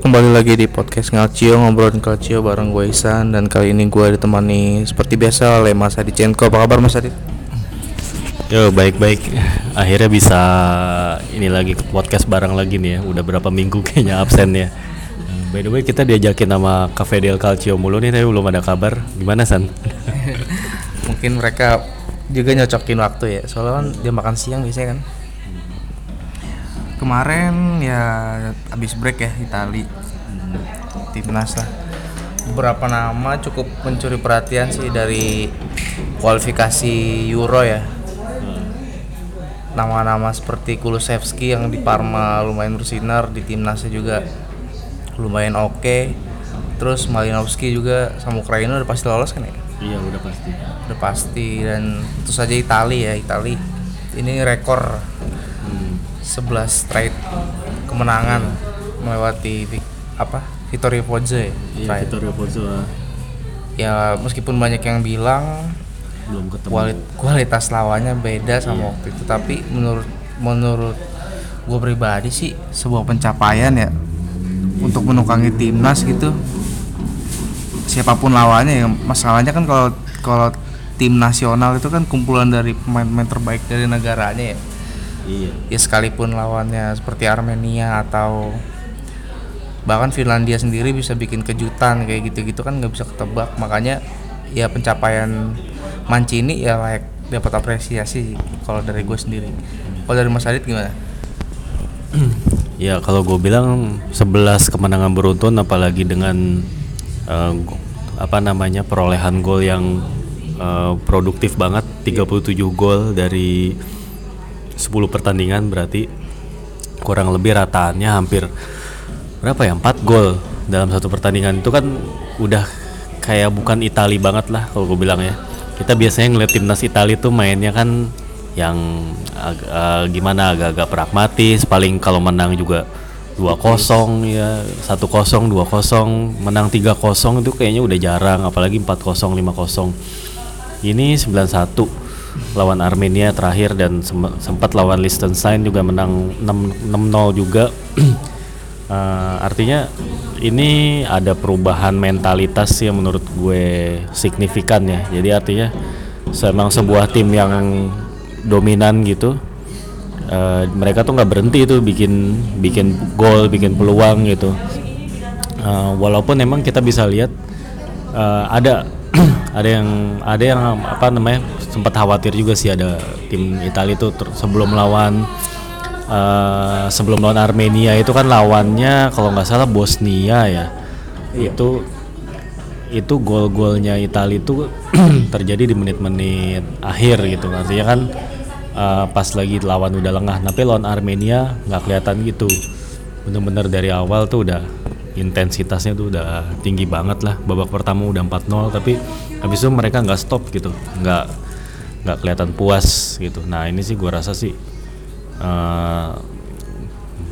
Kembali lagi di podcast Ngalcio ngobrolin Calcio bareng gue Isan dan kali ini gue ditemani seperti biasa oleh Mas Adi Cenko. Apa kabar Mas Adi? Yo baik-baik. Akhirnya bisa ini lagi ke podcast bareng lagi nih ya. Udah berapa minggu kayaknya absen ya. By the way kita diajakin sama Cafe Del Calcio mulu nih tapi belum ada kabar. Gimana San? Mungkin mereka juga nyocokin waktu ya. Soalnya kan dia makan siang biasanya kan. Kemarin ya habis break ya Itali timnas lah. Beberapa nama cukup mencuri perhatian sih dari kualifikasi Euro ya. Nama-nama seperti Kulusevski yang di Parma lumayan bersinar di timnasnya juga lumayan oke. Terus Malinowski juga sama Ukraina udah pasti lolos kan ya? iya udah pasti. Udah pasti dan tentu saja Itali ya Itali ini rekor 11 straight kemenangan melewati apa Vittorio Pozzo ya, Iya. Vittorio Pozzo ah, ya meskipun banyak yang bilang belum ketemu. kuali- kualitas lawannya beda sama Iya. waktu itu tapi menurut menurut gue pribadi sih sebuah pencapaian ya untuk menukangi timnas gitu siapa pun lawannya ya masalahnya kan kalau kalau tim nasional itu kan kumpulan dari pemain-pemain terbaik dari negaranya ya Iya. ya sekalipun lawannya seperti Armenia atau bahkan Finlandia sendiri bisa bikin kejutan kayak gitu-gitu kan nggak bisa ketebak makanya ya pencapaian Mancini ya layak dapat apresiasi kalau dari gue sendiri kalau dari Mas Adit gimana? Ya kalau gue bilang 11 kemenangan beruntun apalagi dengan go- apa namanya perolehan gol yang eh, produktif banget 37 gol dari 10 pertandingan berarti kurang lebih rataannya hampir berapa ya? 4 gol dalam satu pertandingan. Itu kan udah kayak bukan Itali banget lah kalau gue bilang ya. Kita biasanya ngeliat timnas Itali tuh mainnya kan yang ag- eh, gimana agak-agak pragmatis. Paling kalau menang juga 2-0 ya 1-0 2-0 menang 3-0 itu kayaknya udah jarang apalagi 4-0 5-0 ini 9-1 lawan Armenia terakhir dan sem- sempat lawan Liechtenstein juga menang 6 6-0 juga Eh, artinya ini ada perubahan mentalitas yang menurut gue signifikan ya. Jadi artinya memang sebuah tim yang dominan gitu. eh, mereka tuh nggak berhenti itu bikin bikin gol, bikin peluang gitu. Eh, walaupun emang kita bisa lihat eh, ada ada yang ada yang apa namanya sempat khawatir juga sih ada tim Italia itu ter- sebelum lawan eh, sebelum lawan Armenia itu kan lawannya kalau nggak salah Bosnia ya. Itu itu gol-golnya Italia itu terjadi di menit-menit akhir gitu. Artinya kan eh, pas lagi lawan udah lengah tapi lawan Armenia nggak kelihatan gitu. Bener-bener dari awal tuh udah intensitasnya tuh udah tinggi banget lah. Babak pertama udah 4-0 tapi habis itu mereka nggak stop gitu. Nggak nggak kelihatan puas gitu. Nah ini sih gua rasa sih eh,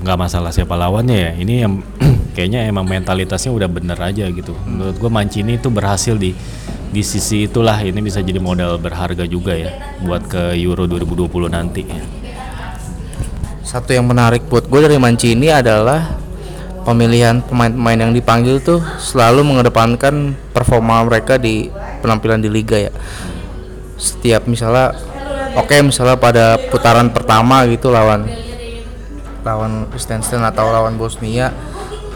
nggak masalah siapa lawannya ya. Ini yang kayaknya emang mentalitasnya udah bener aja gitu. Menurut gue Mancini itu berhasil di di sisi itulah. Ini bisa jadi modal berharga juga ya buat ke Euro 2020 nanti. Satu yang menarik buat gue dari Mancini adalah pemilihan pemain-pemain yang dipanggil tuh selalu mengedepankan performa mereka di penampilan di liga ya. Setiap misalnya oke misalnya pada putaran pertama gitu lawan lawan Liechtenstein atau lawan Bosnia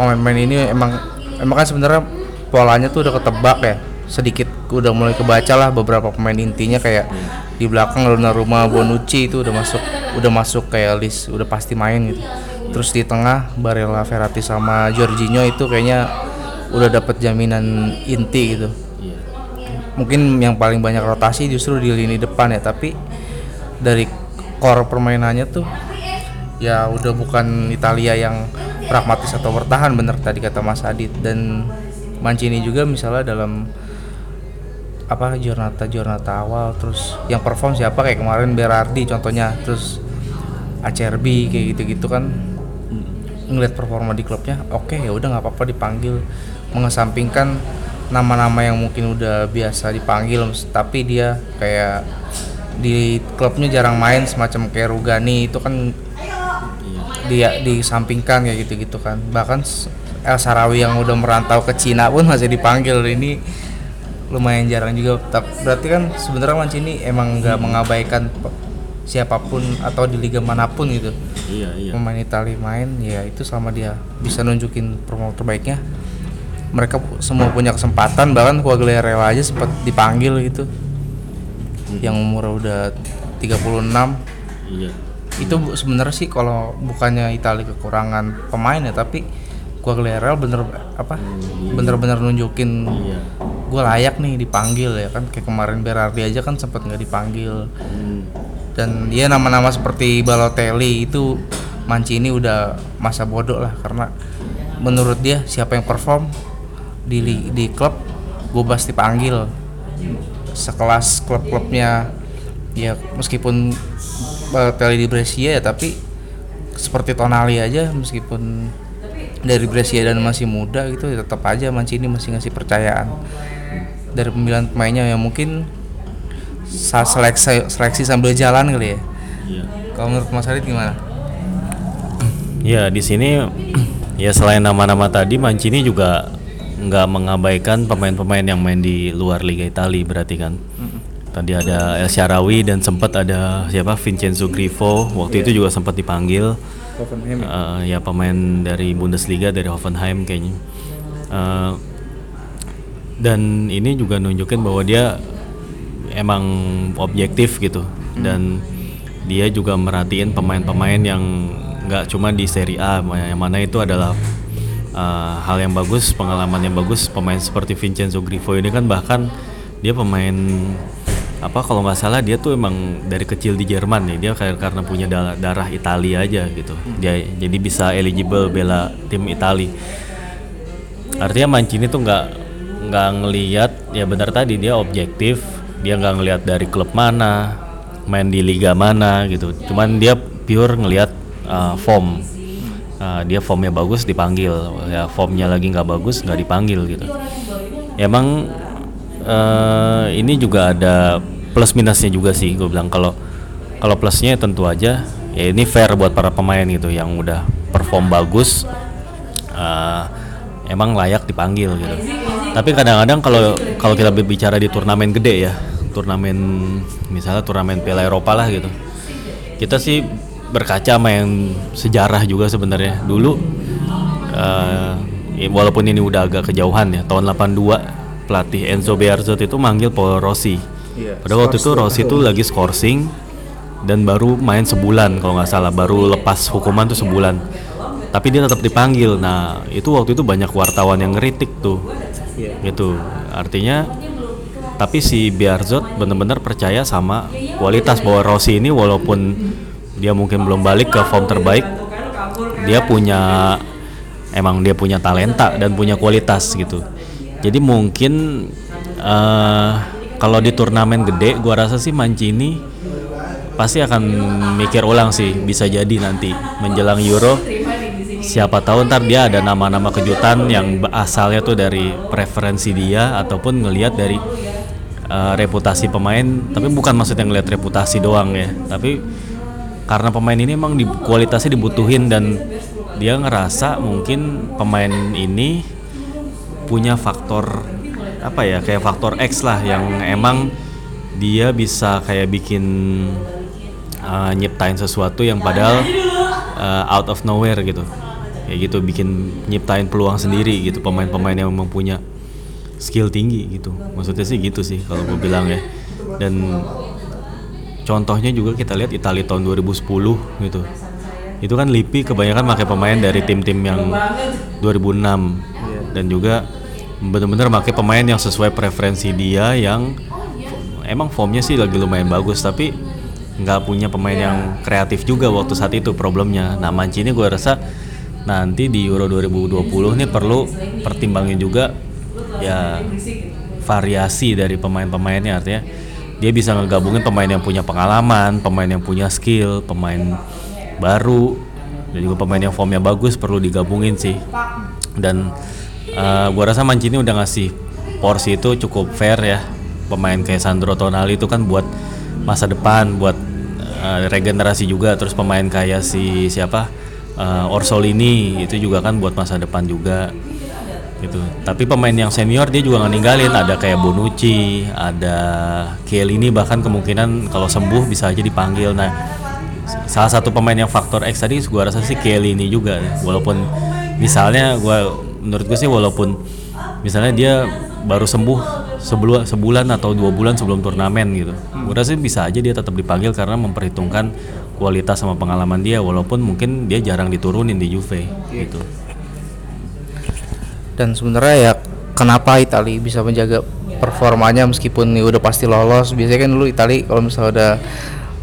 pemain-pemain ini emang emang kan sebenarnya polanya tuh udah ketebak ya sedikit udah mulai kebaca lah beberapa pemain intinya kayak di belakang Donnarumma Bonucci itu udah masuk udah masuk kayak list udah pasti main gitu terus di tengah Barella Verratti sama Jorginho itu kayaknya udah dapat jaminan inti gitu. Mungkin yang paling banyak rotasi justru di lini depan ya tapi dari core permainannya tuh ya udah bukan Italia yang pragmatis atau bertahan bener tadi kata Mas Adit dan Mancini juga misalnya dalam apa Giornata Giornata awal terus yang perform siapa? Kayak kemarin Berardi contohnya terus Acerbi kayak gitu-gitu kan ngeliat performa di klubnya oke ya udah nggak apa-apa dipanggil. Mengesampingkan nama-nama yang mungkin udah biasa dipanggil tapi dia kayak di klubnya jarang main semacam kayak Rugani itu kan dia disampingkan kayak gitu-gitu kan. Bahkan El Sarawi yang udah merantau ke Cina pun masih dipanggil. Ini lumayan jarang juga berarti kan sebenarnya Mancini emang nggak mengabaikan siapa pun atau di liga mana pun gitu Iya iya. pemain Italia main ya itu selama dia bisa nunjukin performa terbaiknya mereka semua punya kesempatan bahkan Quagliarella aja sempat dipanggil gitu yang umur udah 36 Iya. itu bu- sebenarnya sih kalau bukannya Italia kekurangan pemain ya tapi Quagliarella bener apa bener-bener nunjukin Iya. gue layak nih dipanggil ya kan kayak kemarin Berardi aja kan sempat nggak dipanggil Hmm. Dan dia nama-nama seperti Balotelli itu Mancini udah masa bodoh lah karena menurut dia siapa yang perform di di klub gue pasti panggil. Sekelas klub-klubnya ya meskipun Balotelli di Brescia ya tapi seperti Tonali aja meskipun dari Brescia dan masih muda gitu ya tetap aja Mancini masih ngasih percayaan. Dari pemilihan pemainnya yang mungkin seleksi seleksi sambil jalan kali ya. Iya. Kalau menurut Mas Adit gimana? Ya di sini ya selain nama-nama tadi Mancini juga nggak mengabaikan pemain-pemain yang main di luar Liga Italia berarti kan. Tadi ada El Sharawi dan sempat ada siapa Vincenzo Grifo waktu itu juga sempat dipanggil. Eh, ya pemain dari Bundesliga dari Hoffenheim kayaknya. Eh, dan ini juga nunjukin bahwa dia emang objektif gitu. Dan dia juga merhatiin pemain-pemain yang nggak cuma di Serie A yang mana itu adalah uh, hal yang bagus pengalaman yang bagus. Pemain seperti Vincenzo Grifo ini kan bahkan dia pemain apa kalau nggak salah dia tuh emang dari kecil di Jerman nih. Dia karena punya darah, darah Italia aja gitu. Dia jadi bisa eligible bela tim Italia artinya Mancini tuh nggak nggak ngelihat ya benar tadi dia objektif dia nggak ngelihat dari klub mana main di liga mana gitu. Cuman dia pure ngelihat uh, form. Uh, dia formnya bagus dipanggil. Ya formnya lagi nggak bagus nggak dipanggil gitu. Emang uh, ini juga ada plus minusnya juga sih gue bilang. Kalau kalau plusnya tentu aja ya ini fair buat para pemain gitu yang udah perform bagus uh, emang layak dipanggil gitu. Tapi kadang-kadang kalau kalau kita berbicara di turnamen gede ya, turnamen misalnya turnamen Piala Eropa lah gitu. Kita sih berkaca sama yang sejarah juga sebenarnya. Dulu uh, walaupun ini udah agak kejauhan ya, tahun 82 pelatih Enzo Bearzot itu manggil Paul Rossi. Pada waktu itu Rossi itu lagi skorsing dan baru main sebulan kalau nggak salah, baru lepas hukuman tuh sebulan tapi dia tetap dipanggil nah itu waktu itu banyak wartawan yang ngeritik tuh gitu artinya tapi si Biarzot benar-benar percaya sama kualitas bahwa Rossi ini walaupun dia mungkin belum balik ke form terbaik dia punya emang dia punya talenta dan punya kualitas gitu. Jadi mungkin eh, kalau di turnamen gede gua rasa sih Mancini pasti akan mikir ulang sih bisa jadi nanti menjelang Euro. Siapa tahu ntar dia ada nama-nama kejutan yang asalnya tuh dari preferensi dia ataupun ngelihat dari uh, reputasi pemain tapi bukan maksudnya ngelihat reputasi doang ya. Tapi karena pemain ini emang di, kualitasnya dibutuhin dan dia ngerasa mungkin pemain ini punya faktor apa ya kayak faktor X lah yang emang dia bisa kayak bikin uh, nyiptain sesuatu yang padahal uh, out of nowhere gitu. Kayak gitu bikin nyiptain peluang sendiri gitu pemain-pemain yang memang punya skill tinggi gitu. Maksudnya sih gitu sih kalau gue bilang ya. Dan contohnya juga kita lihat Italia tahun 2010 gitu. Itu kan Lippi kebanyakan pakai pemain dari tim-tim yang 2006 dan juga benar-benar pakai pemain yang sesuai preferensi dia yang emang formnya sih lagi lumayan bagus tapi nggak punya pemain yang kreatif juga waktu saat itu problemnya. Nah Mancini gue rasa nanti di Euro 2020 ini perlu pertimbangin juga ya variasi dari pemain-pemainnya artinya dia bisa ngegabungin pemain yang punya pengalaman, pemain yang punya skill, pemain baru dan juga pemain yang formnya bagus perlu digabungin sih. Dan uh, gua rasa Mancini udah ngasih porsi itu cukup fair ya. Pemain kayak Sandro Tonali itu kan buat masa depan, buat uh, regenerasi juga. Terus pemain kayak si siapa uh, Orsolini itu juga kan buat masa depan juga gitu. Tapi pemain yang senior dia juga nggak ninggalin. Ada kayak Bonucci, ada Chiellini bahkan kemungkinan kalau sembuh bisa aja dipanggil. Nah, salah satu pemain yang faktor X tadi gua rasa sih Chiellini juga. Walaupun misalnya gua menurut gue sih walaupun misalnya dia baru sembuh sebulan sebulan atau dua bulan sebelum turnamen gitu. Gue rasa bisa aja dia tetap dipanggil karena memperhitungkan kualitas sama pengalaman dia walaupun mungkin dia jarang diturunin di Juve gitu. Dan sebenarnya ya kenapa Itali bisa menjaga performanya meskipun nih udah pasti lolos? Biasanya kan dulu Itali kalau misalnya udah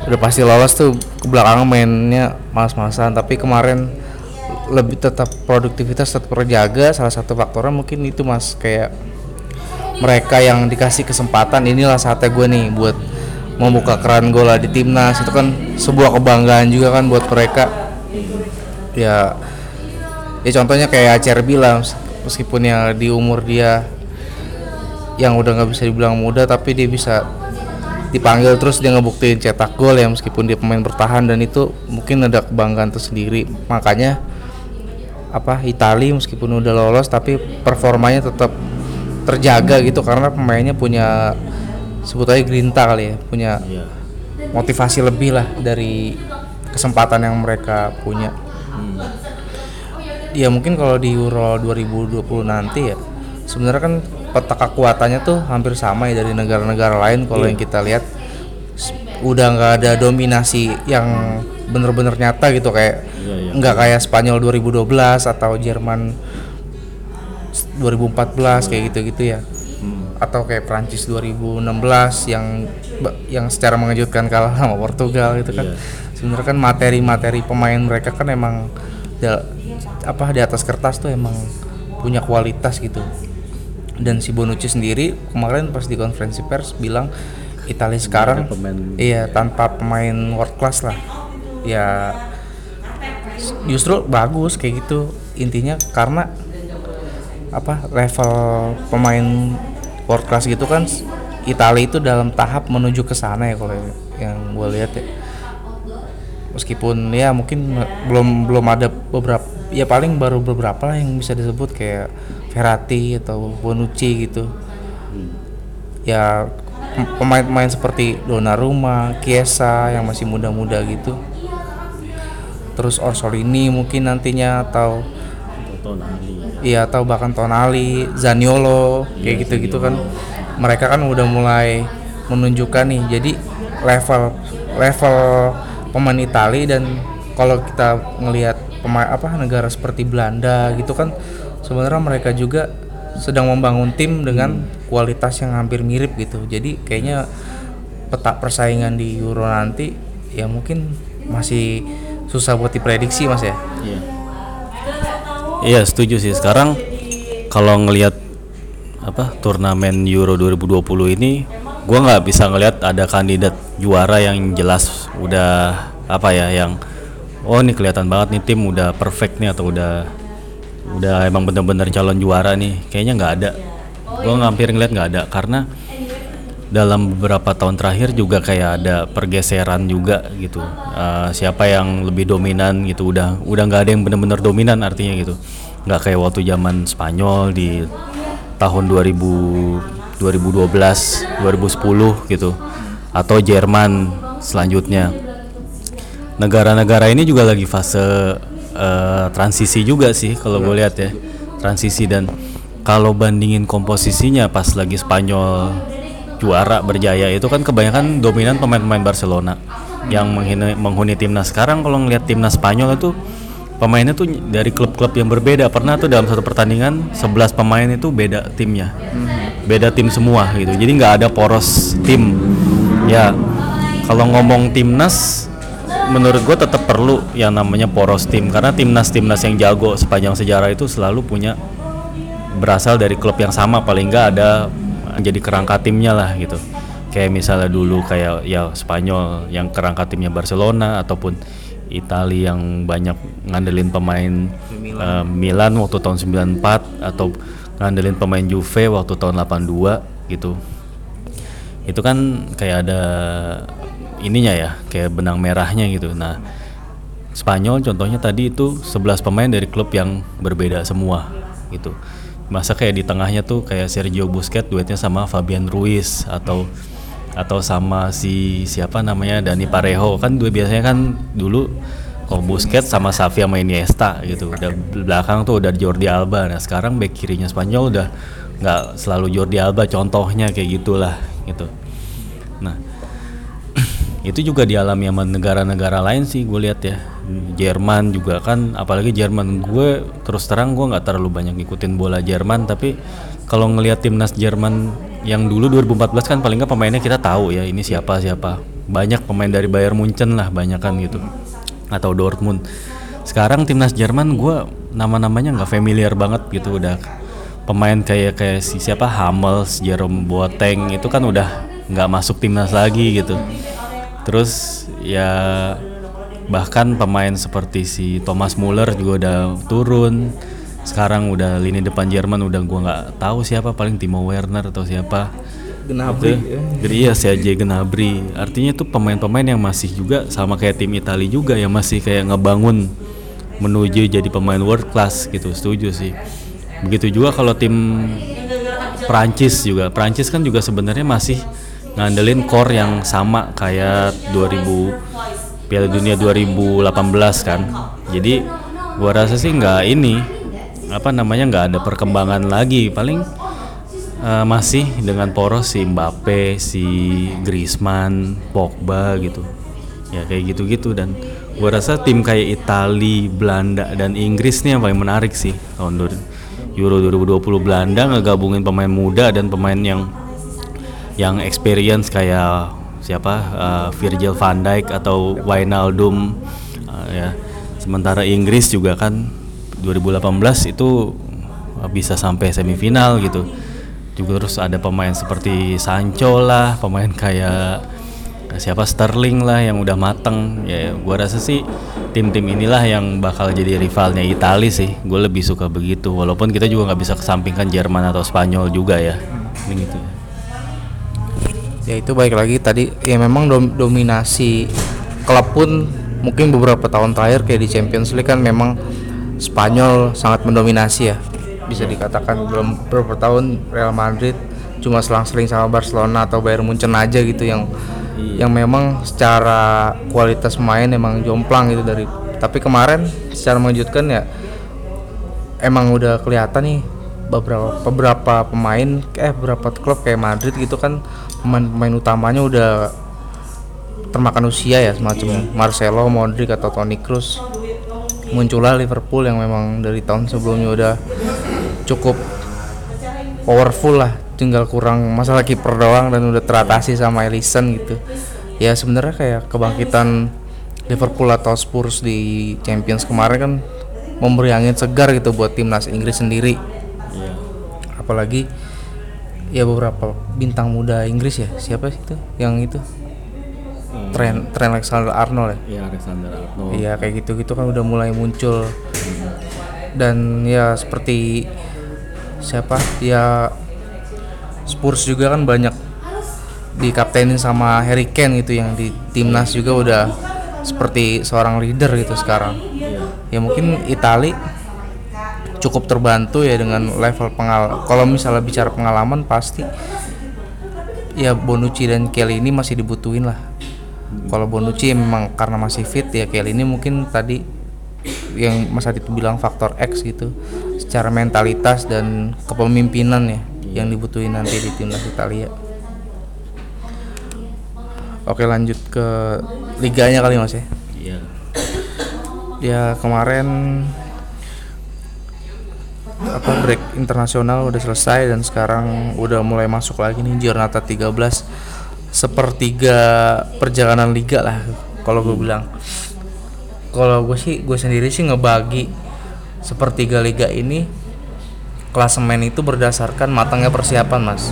udah pasti lolos tuh ke belakang mainnya malas-malasan. Tapi kemarin lebih tetap produktivitas tetap terjaga. Salah satu faktornya mungkin itu mas kayak mereka yang dikasih kesempatan. Inilah saatnya gue nih buat membuka keran gol di timnas. Itu kan sebuah kebanggaan juga kan buat mereka. Ya ya contohnya kayak Acer bilang meskipun ya di umur dia yang udah nggak bisa dibilang muda tapi dia bisa dipanggil terus dia ngebuktiin cetak gol ya meskipun dia pemain bertahan dan itu mungkin ada kebanggaan tersendiri makanya apa Itali meskipun udah lolos tapi performanya tetap terjaga gitu karena pemainnya punya sebut aja grinta kali ya punya Iya. motivasi lebih lah dari kesempatan yang mereka punya ya mungkin kalau di Euro 2020 nanti ya sebenarnya kan peta kekuatannya tuh hampir sama ya dari negara-negara lain kalau yang kita lihat. Udah nggak ada dominasi yang bener-bener nyata gitu kayak Iya, iya. nggak kayak Spanyol 2012 atau Jerman s- 2014 kayak gitu-gitu ya. Atau kayak Prancis 2016 yang yang secara mengejutkan kalah sama Portugal gitu kan. Iya. sebenarnya kan materi-materi pemain mereka kan emang apa di atas kertas tuh emang punya kualitas gitu. Dan si Bonucci sendiri kemarin pas di konferensi pers bilang Italia sekarang pemain- iya tanpa pemain world class lah. Ya justru bagus kayak gitu. Intinya karena apa level pemain world class gitu kan Italia itu dalam tahap menuju ke sana ya kalau yang gue lihat ya meskipun ya mungkin belum belum ada beberapa ya paling baru beberapa lah yang bisa disebut kayak Verratti atau Bonucci gitu. Ya pem- pemain-pemain seperti Donnarumma, Chiesa yang masih muda-muda gitu. Terus Orsolini mungkin nantinya atau Iya atau bahkan Tonali, Zaniolo kayak gitu-gitu kan. Mereka kan udah mulai menunjukkan nih jadi level level pemain Itali dan kalau kita ngelihat pemain apa negara seperti Belanda gitu kan sebenarnya mereka juga sedang membangun tim dengan kualitas yang hampir mirip gitu. Jadi kayaknya peta persaingan di Euro nanti ya mungkin masih susah buat diprediksi mas ya? Iya. Iya setuju sih. Sekarang kalau ngelihat apa turnamen Euro 2020 ini gua nggak bisa ngelihat ada kandidat juara yang jelas udah apa ya yang oh ini kelihatan banget nih tim udah perfect nih atau udah udah emang bener-bener calon juara nih. Kayaknya nggak ada. Gua hampir ngeliat nggak ada. Karena dalam beberapa tahun terakhir juga kayak ada pergeseran juga gitu. Eh, siapa yang lebih dominan gitu. Udah udah nggak ada yang benar-benar dominan artinya gitu. Nggak kayak waktu zaman Spanyol di tahun 2000 2012 2010 gitu. Atau Jerman selanjutnya. Negara-negara ini juga lagi fase eh, transisi juga sih kalau gue lihat ya transisi. Dan kalau bandingin komposisinya pas lagi Spanyol juara berjaya itu kan kebanyakan dominan pemain-pemain Barcelona. Yang menghuni, menghuni timnas. Sekarang kalau ngelihat timnas Spanyol itu pemainnya tuh dari klub-klub yang berbeda. Pernah tuh dalam satu pertandingan 11 pemain itu beda timnya. Beda tim semua gitu. Jadi nggak ada poros tim. Ya kalau ngomong timnas menurut gue tetap perlu yang namanya poros tim. Karena timnas timnas yang jago sepanjang sejarah itu selalu punya berasal dari klub yang sama. Paling nggak ada jadi kerangka timnya lah gitu. Kayak misalnya dulu kayak ya Spanyol yang kerangka timnya Barcelona ataupun Itali yang banyak ngandelin pemain eh, Milan waktu tahun 94 atau ngandelin pemain Juve waktu tahun 82 gitu. Itu kan kayak ada ininya ya kayak benang merahnya gitu. Nah Spanyol contohnya tadi itu 11 pemain dari klub yang berbeda semua gitu. Masa kayak di tengahnya tuh kayak Sergio Busquets duetnya sama Fabian Ruiz atau atau sama si siapa namanya Dani Parejo. Kan dua biasanya kan dulu kalau Busquets sama Xavi sama Iniesta gitu. Udah belakang tuh udah Jordi Alba. Nah sekarang back kirinya Spanyol udah nggak selalu Jordi Alba contohnya kayak gitulah gitu itu juga dialami sama negara-negara lain sih gue lihat ya. Jerman juga kan apalagi Jerman. Gue terus terang gue nggak terlalu banyak ngikutin bola Jerman tapi kalau ngelihat timnas Jerman yang dulu 2014 kan paling nggak pemainnya kita tahu ya ini siapa siapa. Banyak pemain dari Bayern Munchen lah banyak kan gitu. Atau Dortmund. Sekarang timnas Jerman gue nama-namanya nggak familiar banget gitu. Udah pemain kayak kayak si siapa? Hummels, Jerome Boateng itu kan udah nggak masuk timnas lagi gitu terus ya bahkan pemain seperti si Thomas Muller juga udah turun. Sekarang udah lini depan Jerman udah gua nggak tahu siapa paling Timo Werner atau siapa. Gnabry jadi iya si AJ Gnabry. Artinya itu pemain-pemain yang masih juga sama kayak tim Italia juga yang masih kayak ngebangun menuju jadi pemain world class gitu. Setuju sih. Begitu juga kalau tim Prancis juga. Prancis kan juga sebenarnya masih ngandelin core yang sama kayak 2000 Piala Dunia 2018 kan. Jadi gua rasa sih nggak ini apa namanya nggak ada perkembangan lagi. Paling eh, masih dengan poros si Mbappe, si Griezmann, Pogba gitu. Ya kayak gitu-gitu. Dan gua rasa tim kayak Itali, Belanda dan Inggris nih yang paling menarik sih tahun Euro 2020 Belanda ngegabungin pemain muda dan pemain yang yang experience kayak siapa uh, Virgil van Dijk atau Wijnaldum uh, ya. Sementara Inggris juga kan 2018 itu bisa sampai semifinal gitu. Juga terus ada pemain seperti Sancho lah pemain kayak siapa Sterling lah yang udah mateng. Ya gua rasa sih tim-tim inilah yang bakal jadi rivalnya Italia sih. Gue lebih suka begitu walaupun kita juga nggak bisa kesampingkan Jerman atau Spanyol juga ya. Ini gitu. ya ya itu baik lagi. Tadi ya memang dom- dominasi klub pun mungkin beberapa tahun terakhir kayak di Champions League kan memang Spanyol sangat mendominasi ya. Bisa dikatakan belum beberapa tahun Real Madrid cuma selang-seling sama Barcelona atau Bayern Munchen aja gitu yang yang memang secara kualitas pemain emang jomplang gitu dari tapi kemarin secara mengejutkan ya emang udah kelihatan nih beberapa beberapa pemain eh beberapa klub kayak Madrid gitu kan pemain-pemain utamanya udah termakan usia ya semacam Marcelo, Modric atau Toni Kroos. Muncullah Liverpool yang memang dari tahun sebelumnya udah cukup powerful lah tinggal kurang masalah kiper doang dan udah teratasi sama Alisson gitu. Ya sebenarnya kayak kebangkitan Liverpool atau Spurs di Champions kemarin kan memberi angin segar gitu buat timnas Inggris sendiri Iya. apalagi ya beberapa bintang muda Inggris ya siapa sih itu? Yang itu? Trent Trent Alexander Arnold ya? Iya Alexander Arnold. Iya kayak gitu-gitu kan udah mulai muncul. Dan ya seperti siapa? Ya Spurs juga kan banyak dikaptenin sama Harry Kane gitu yang di timnas juga udah seperti seorang leader gitu sekarang. Ya mungkin Itali cukup terbantu ya dengan level pengal kalau misalnya bicara pengalaman pasti ya Bonucci dan Kelly ini masih dibutuhin lah kalau Bonucci memang karena masih fit ya Kelly ini mungkin tadi yang Mas Adit bilang faktor X gitu secara mentalitas dan kepemimpinan ya yang dibutuhin nanti di timnas Italia. Oke lanjut ke liganya kali mas ya. Iya. Ya kemarin apa break internasional udah selesai dan sekarang udah mulai masuk lagi nih Giornata 13 sepertiga perjalanan liga lah kalau gue bilang. Kalau gue sih gue sendiri sih ngebagi sepertiga liga ini klasemen itu berdasarkan matangnya persiapan mas.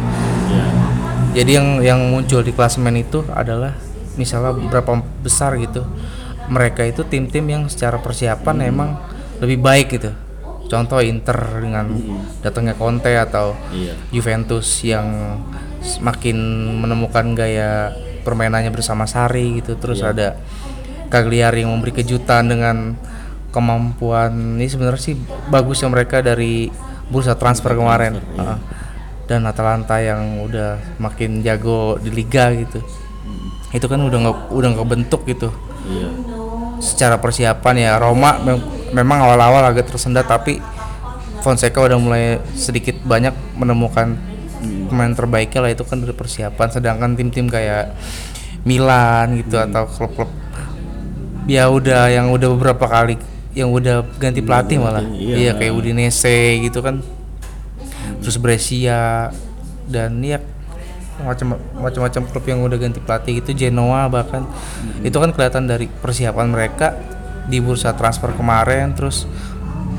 Jadi yang yang muncul di klasemen itu adalah misalnya berapa besar gitu mereka itu tim-tim yang secara persiapan emang lebih baik gitu contoh Inter dengan datangnya Conte atau Iya. Juventus yang semakin menemukan gaya permainannya bersama Sari gitu. Terus ada Cagliari yang memberi kejutan dengan kemampuan. Ini sebenarnya sih bagusnya mereka dari bursa transfer kemarin. Uh, dan Atalanta yang udah makin jago di liga gitu. Itu kan udah nggak udah nggak bentuk gitu. Iya. secara persiapan ya Roma memang awal-awal agak tersendat tapi Fonseca udah mulai sedikit banyak menemukan pemain terbaiknya lah itu kan dari persiapan. Sedangkan tim-tim kayak Milan gitu atau klub-klub ya udah yang udah beberapa kali yang udah ganti pelatih malah. Iya. iya kayak Udinese gitu kan. Terus Brescia dan ya macam macam-macam klub yang udah ganti pelatih itu Genoa bahkan. Itu kan kelihatan dari persiapan mereka di bursa transfer kemarin terus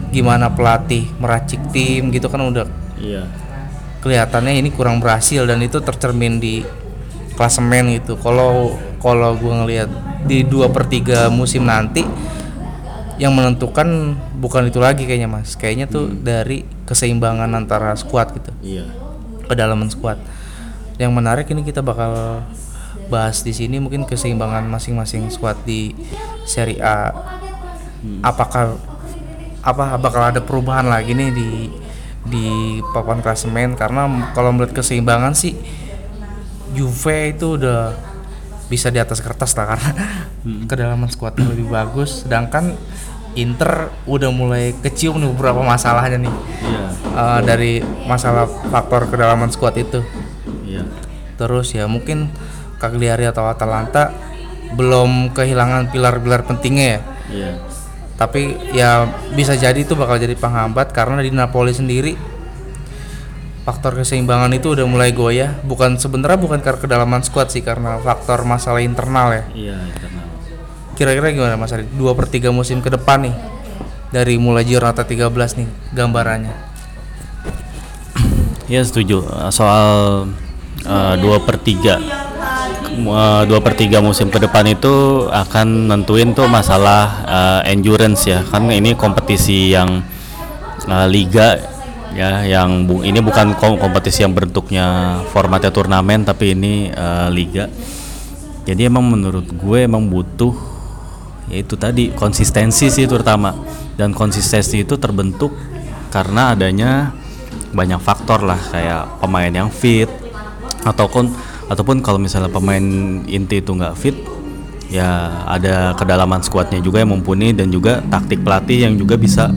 gimana pelatih meracik tim gitu kan udah Iya. kelihatannya ini kurang berhasil dan itu tercermin di klasemen gitu. Kalau kalau gua ngelihat di dua per tiga musim nanti yang menentukan bukan itu lagi kayaknya mas. Kayaknya tuh dari keseimbangan antara squad gitu. Iya. kedalaman squad. Yang menarik ini kita bakal bahas di sini mungkin keseimbangan masing-masing squad di Serie A. Apakah apa bakal ada perubahan lagi nih di di papan klasemen? Karena kalau melihat keseimbangan sih Juve itu udah bisa di atas kertas lah karena kedalaman skuadnya lebih bagus. Sedangkan Inter udah mulai kecium nih beberapa masalahnya nih. Iya. eh, dari masalah faktor kedalaman skuad itu. Iya. terus ya mungkin Cagliari atau Atalanta belum kehilangan pilar-pilar pentingnya ya Iya. tapi ya bisa jadi itu bakal jadi penghambat karena di Napoli sendiri faktor keseimbangan itu udah mulai goyah bukan sebenarnya bukan karena kedalaman skuad sih karena faktor masalah internal ya Iya, internal. kira-kira gimana Mas Ari? dua per tiga musim ke depan nih dari mulai Giornata 13 nih gambarannya Ya setuju soal eh, dua per tiga Eh, dua per tiga musim ke depan itu akan nentuin tuh masalah eh, endurance ya. Kan ini kompetisi yang eh, liga ya yang bu- ini bukan kom- kompetisi yang bentuknya formatnya turnamen tapi ini eh, liga. Jadi emang menurut gue emang butuh yaitu tadi konsistensi sih terutama. Dan konsistensi itu terbentuk karena adanya banyak faktor lah kayak pemain yang fit ataupun ataupun kalau misalnya pemain inti itu nggak fit ya ada kedalaman skuadnya juga yang mumpuni dan juga taktik pelatih yang juga bisa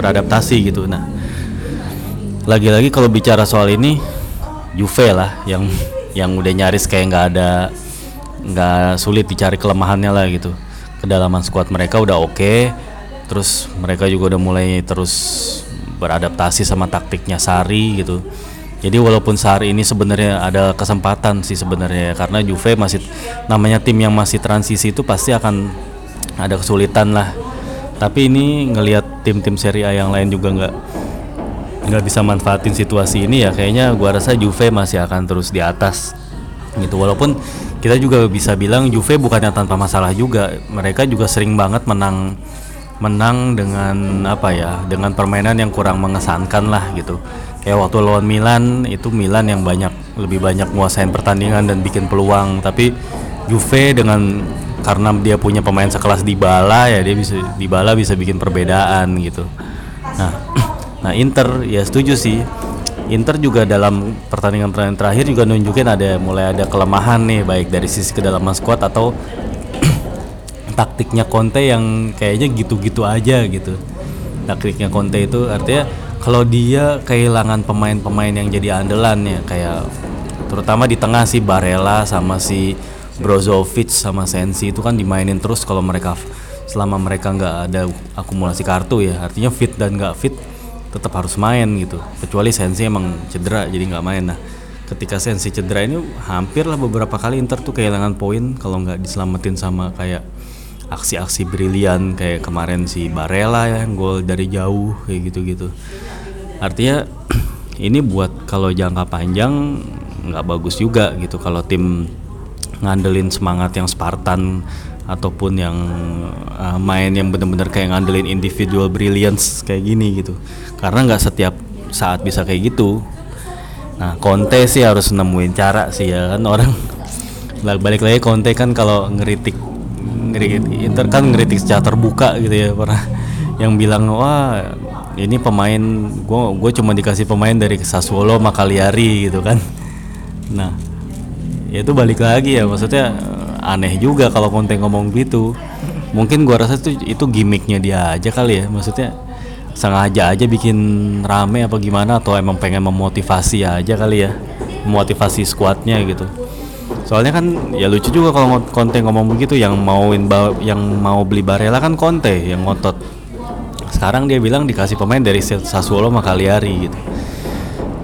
beradaptasi gitu. Nah lagi-lagi kalau bicara soal ini Juve lah yang yang udah nyaris kayak nggak ada nggak sulit dicari kelemahannya lah gitu. Kedalaman skuad mereka udah oke terus mereka juga udah mulai terus beradaptasi sama taktiknya Sari gitu jadi walaupun Sari ini sebenarnya ada kesempatan sih sebenarnya karena Juve masih namanya tim yang masih transisi itu pasti akan ada kesulitan lah. Tapi ini ngelihat tim-tim Serie A yang lain juga nggak nggak bisa manfaatin situasi ini ya kayaknya gua rasa Juve masih akan terus di atas gitu. Walaupun kita juga bisa bilang Juve bukannya tanpa masalah juga mereka juga sering banget menang menang dengan apa ya dengan permainan yang kurang mengesankan lah gitu kayak waktu lawan Milan itu Milan yang banyak lebih banyak menguasain pertandingan dan bikin peluang. Tapi Juve dengan karena dia punya pemain sekelas Dybala ya dia bisa Dybala bisa bikin perbedaan gitu. Nah nah Inter ya setuju sih. Inter juga dalam pertandingan-pertandingan terakhir juga nunjukin ada mulai ada kelemahan nih baik dari sisi kedalaman squad atau taktiknya Conte yang kayaknya gitu-gitu aja gitu. Taktiknya Conte itu artinya kalau dia kehilangan pemain-pemain yang jadi andalan ya kayak terutama di tengah si Barella sama si Brozovic sama Sensi itu kan dimainin terus kalau mereka selama mereka nggak ada akumulasi kartu ya. Artinya fit dan nggak fit tetap harus main gitu. Kecuali Sensi emang cedera jadi nggak main. Nah ketika Sensi cedera ini hampir lah beberapa kali Inter tuh kehilangan poin kalau nggak diselamatin sama kayak aksi-aksi brilian kayak kemarin si Barella ya yang gol dari jauh kayak gitu-gitu. Artinya ini buat kalau jangka panjang nggak bagus juga gitu. Kalau tim ngandelin semangat yang Spartan ataupun yang uh, main yang benar-benar kayak ngandelin individual brilliance kayak gini gitu. Karena nggak setiap saat bisa kayak gitu. Nah Conte sih harus nemuin cara sih ya kan orang. Balik lagi Conte kan kalau ngeritik ngeritik Inter kan ngeritik secara terbuka gitu ya pernah yang bilang wah ini pemain gue gue cuma dikasih pemain dari Sassuolo sama Cagliari gitu kan. Nah ya itu balik lagi ya maksudnya eh, aneh juga kalau Conte ngomong gitu. Mungkin gua rasa itu itu gimmicknya dia aja kali ya maksudnya sengaja aja bikin rame apa gimana atau emang pengen memotivasi aja kali ya memotivasi skuadnya gitu soalnya kan ya lucu juga kalau Conte ngomong begitu yang mauin yang mau beli Barella kan Conte yang ngotot. Sekarang dia bilang dikasih pemain dari Sassuolo sama Cagliari gitu.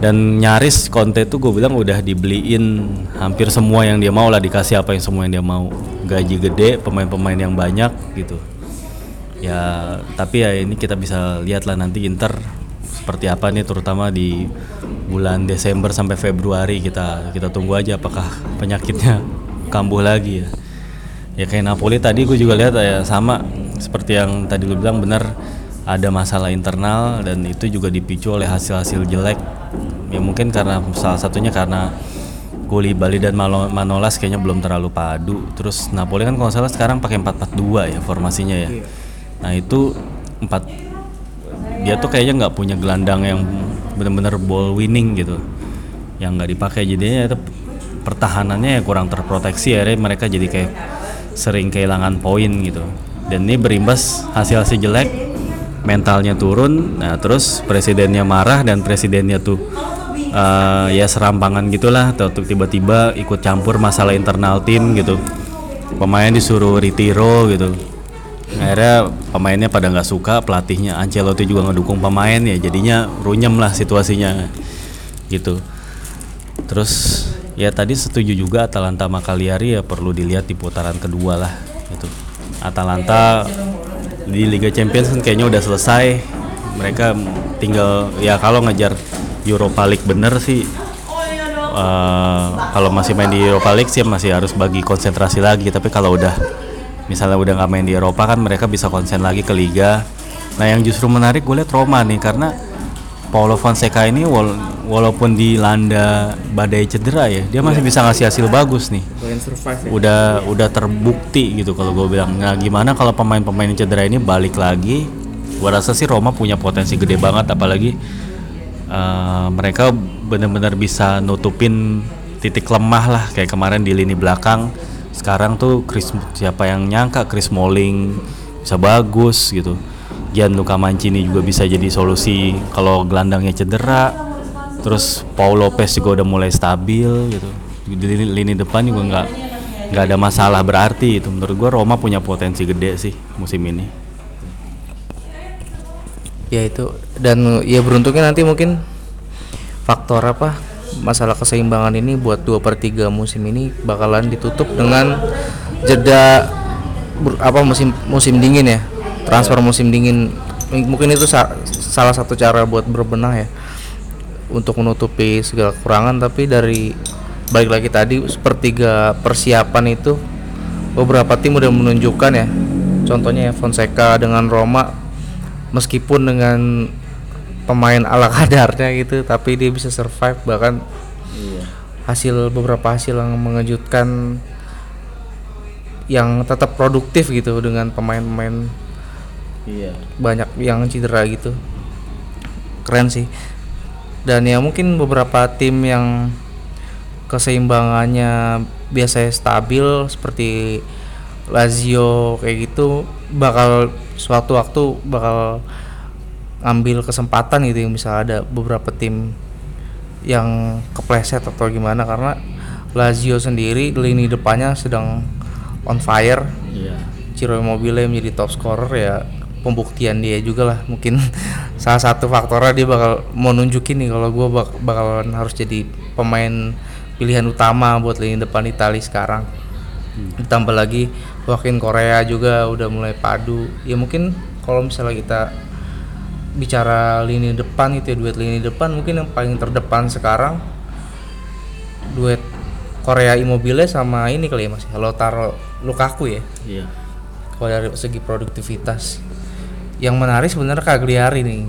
Dan nyaris Conte tuh gue bilang udah dibeliin hampir semua yang dia mau lah dikasih apa yang semua yang dia mau. Gaji gede pemain-pemain yang banyak gitu. Ya tapi ya ini kita bisa lihat lah nanti Inter seperti apa nih terutama di bulan Desember sampai Februari kita kita tunggu aja apakah penyakitnya kambuh lagi ya. Ya kayak Napoli tadi gue juga lihat ya sama seperti yang tadi lu bilang benar ada masalah internal dan itu juga dipicu oleh hasil-hasil jelek. Ya mungkin karena salah satunya karena Goli Bali dan Manolas kayaknya belum terlalu padu. Terus Napoli kan kalau salah sekarang pakai 4-4-2 ya formasinya ya. Nah itu empat dia tuh kayaknya nggak punya gelandang yang benar-benar ball winning gitu yang nggak dipakai. Jadinya itu pertahanannya ya kurang terproteksi. Akhirnya mereka jadi kayak sering kehilangan poin gitu. Dan ini berimbas hasil-hasil jelek mentalnya turun. Nah terus presidennya marah dan presidennya tuh eh, ya serampangan gitulah. Tuh tiba-tiba ikut campur masalah internal tim gitu. Pemain disuruh retiro gitu akhirnya pemainnya pada nggak suka pelatihnya Ancelotti juga ngedukung pemain ya jadinya runyem lah situasinya gitu. Terus ya tadi setuju juga Atalanta sama Cagliari ya perlu dilihat di putaran kedua lah gitu. Atalanta di Liga Champions kan kayaknya udah selesai mereka tinggal ya kalau ngejar Europa League bener sih eh, kalau masih main di Europa League sih masih harus bagi konsentrasi lagi tapi kalau udah misalnya udah nggak main di Eropa kan mereka bisa konsen lagi ke Liga. Nah yang justru menarik gue lihat Roma nih karena Paulo Fonseca ini wal- walaupun dilanda badai cedera ya dia masih bisa ngasih hasil bagus nih. Ya. udah udah terbukti gitu kalau gue bilang. Nah gimana kalau pemain-pemain cedera ini balik lagi? Gue rasa sih Roma punya potensi gede banget apalagi eh, mereka benar-benar bisa nutupin titik lemah lah kayak kemarin di lini belakang sekarang tuh Chris siapa yang nyangka Chris Smalling bisa bagus gitu. Gianluca Mancini juga bisa jadi solusi kalau gelandangnya cedera. Terus Paul Lopez juga udah mulai stabil gitu. Di lini, lini depan juga nggak nggak ada masalah berarti itu menurut gua Roma punya potensi gede sih musim ini. Ya itu dan ya beruntungnya nanti mungkin faktor apa masalah keseimbangan ini buat 2 per 3 musim ini bakalan ditutup dengan jeda apa musim musim dingin ya. Transfer musim dingin. Mungkin itu sa- salah satu cara buat berbenah ya. Untuk menutupi segala kekurangan tapi dari balik lagi tadi sepertiga persiapan itu beberapa tim udah menunjukkan ya. Contohnya ya Fonseca dengan Roma meskipun dengan pemain ala kadarnya gitu tapi dia bisa survive bahkan hasil beberapa hasil yang mengejutkan yang tetap produktif gitu dengan pemain-pemain iya. banyak yang cedera gitu. Keren sih. Dan ya mungkin beberapa tim yang keseimbangannya biasanya stabil seperti Lazio kayak gitu bakal suatu waktu bakal ambil kesempatan gitu yang bisa ada beberapa tim yang kepleset atau gimana karena Lazio sendiri di lini depannya sedang on fire. Iya. Ciro Immobile menjadi top scorer ya pembuktian dia juga lah. Mungkin salah satu faktornya dia bakal mau nunjukin nih kalau gue bak bakalan harus jadi pemain pilihan utama buat lini depan Italia sekarang. Ditambah lagi Joaquin Korea juga udah mulai padu. Ya mungkin kalau misalnya kita bicara lini depan itu ya duet lini depan mungkin yang paling terdepan sekarang duet Korea Immobile sama ini kali ya mas Lautaro Lukaku ya. Iya. Kalau dari segi produktivitas yang menarik sebenarnya Cagliari nih.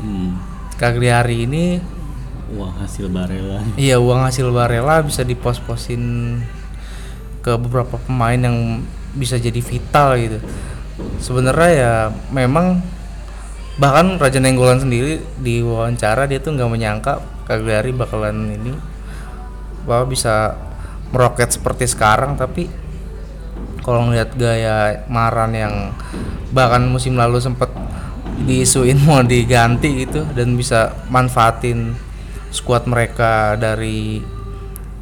Hmm. Cagliari ini wah hasil Barella. Iya uang hasil Barella bisa dipos-posin ke beberapa pemain yang bisa jadi vital gitu. Sebenarnya ya memang bahkan Raja Nenggolan sendiri di wawancara dia tuh nggak menyangka Cagliari bakalan ini bahwa bisa meroket seperti sekarang tapi kalau ngeliat gaya Maran yang bahkan musim lalu sempat diisuin mau diganti gitu dan bisa manfaatin skuad mereka dari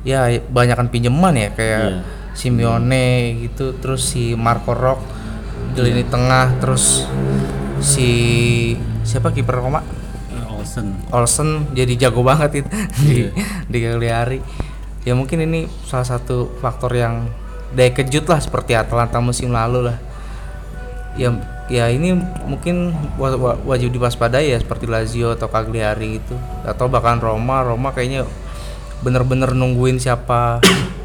ya banyakan pinjaman ya kayak Iya. Simeone gitu terus si Marco Rock di lini tengah terus si siapa kiper Roma? Olsen. Olsen jadi jago banget itu. Di di Cagliari. Ya mungkin ini salah satu faktor yang daya kejut lah seperti Atalanta musim lalu lah. Ya ya ini mungkin wa- wa- wajib diwaspadai ya seperti Lazio atau Cagliari itu atau bahkan Roma. Roma kayaknya bener-bener nungguin siapa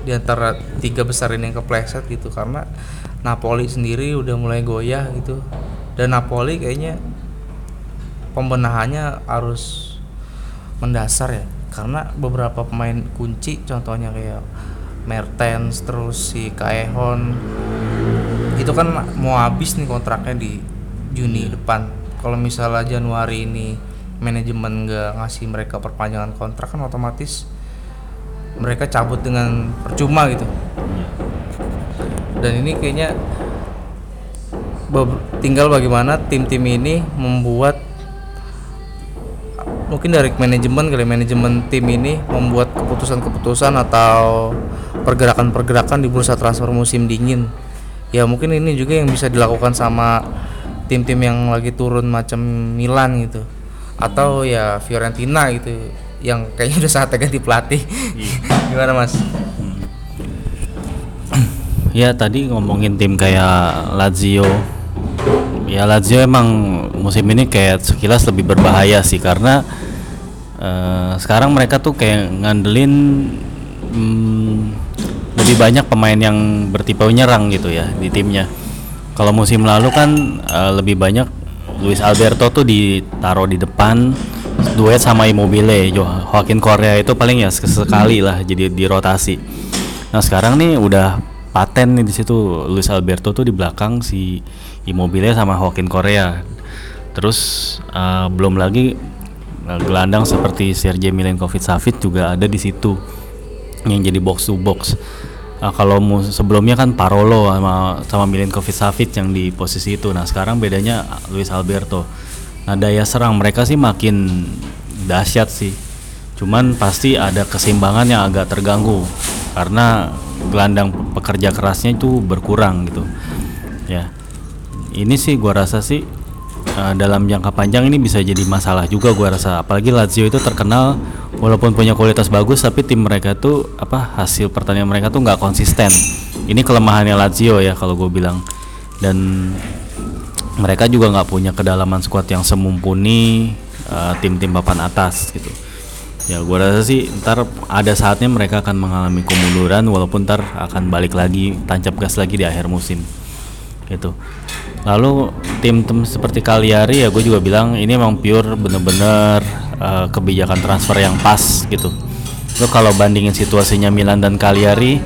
di antara tiga besar ini yang kepleset gitu. Karena Napoli sendiri udah mulai goyah gitu dan Napoli kayaknya pembenahannya harus mendasar ya. Karena beberapa pemain kunci contohnya kayak Mertens terus si Kaehon itu kan mau habis nih kontraknya di Juni depan. Kalau misalnya Januari ini manajemen nggak ngasih mereka perpanjangan kontrak kan otomatis mereka cabut dengan percuma gitu. Dan ini kayaknya tinggal bagaimana tim-tim ini membuat mungkin dari manajemen kali manajemen tim ini membuat keputusan-keputusan atau pergerakan-pergerakan di bursa transfer musim dingin. Ya mungkin ini juga yang bisa dilakukan sama tim-tim yang lagi turun macam Milan gitu. Atau ya Fiorentina gitu yang kayaknya udah saatnya ganti pelatih. Gimana mas? Ya tadi ngomongin tim kayak Lazio Ya Lazio emang musim ini kayak sekilas lebih berbahaya sih karena eh, sekarang mereka tuh kayak ngandelin hmm, lebih banyak pemain yang bertipe nyerang gitu ya di timnya. Kalau musim lalu kan eh, lebih banyak Luis Alberto tuh ditaruh di depan duet sama Immobile, Jo Joaquin Correa itu paling ya sekali lah jadi di rotasi. Nah sekarang nih udah paten nih di situ Luis Alberto tuh di belakang si Immobile sama Joaquin Correa. Terus eh, belum lagi eh, gelandang seperti Sergej Milinkovic Savic juga ada di situ yang jadi box to box. Nah, kalau sebelumnya kan Parolo sama sama Milinkovic Savic yang di posisi itu. Nah sekarang bedanya Luis Alberto. Nah daya serang mereka sih makin dahsyat sih. Cuman pasti ada keseimbangan yang agak terganggu karena gelandang pekerja kerasnya itu berkurang gitu. Ya, ini sih gua rasa sih eh, dalam jangka panjang ini bisa jadi masalah juga gua rasa. Apalagi Lazio itu terkenal walaupun punya kualitas bagus tapi tim mereka tuh apa hasil pertandingan mereka tuh nggak konsisten. Ini kelemahannya Lazio ya kalau gue bilang. Dan mereka juga nggak punya kedalaman squad yang semumpuni eh, tim-tim papan atas gitu. Ya gue rasa sih ntar ada saatnya mereka akan mengalami kemunduran walaupun ntar akan balik lagi tancap gas lagi di akhir musim gitu. Lalu tim-tim seperti Cagliari ya gue juga bilang ini emang pure bener-bener eh, kebijakan transfer yang pas gitu. Lo kalau bandingin situasinya Milan dan Cagliari,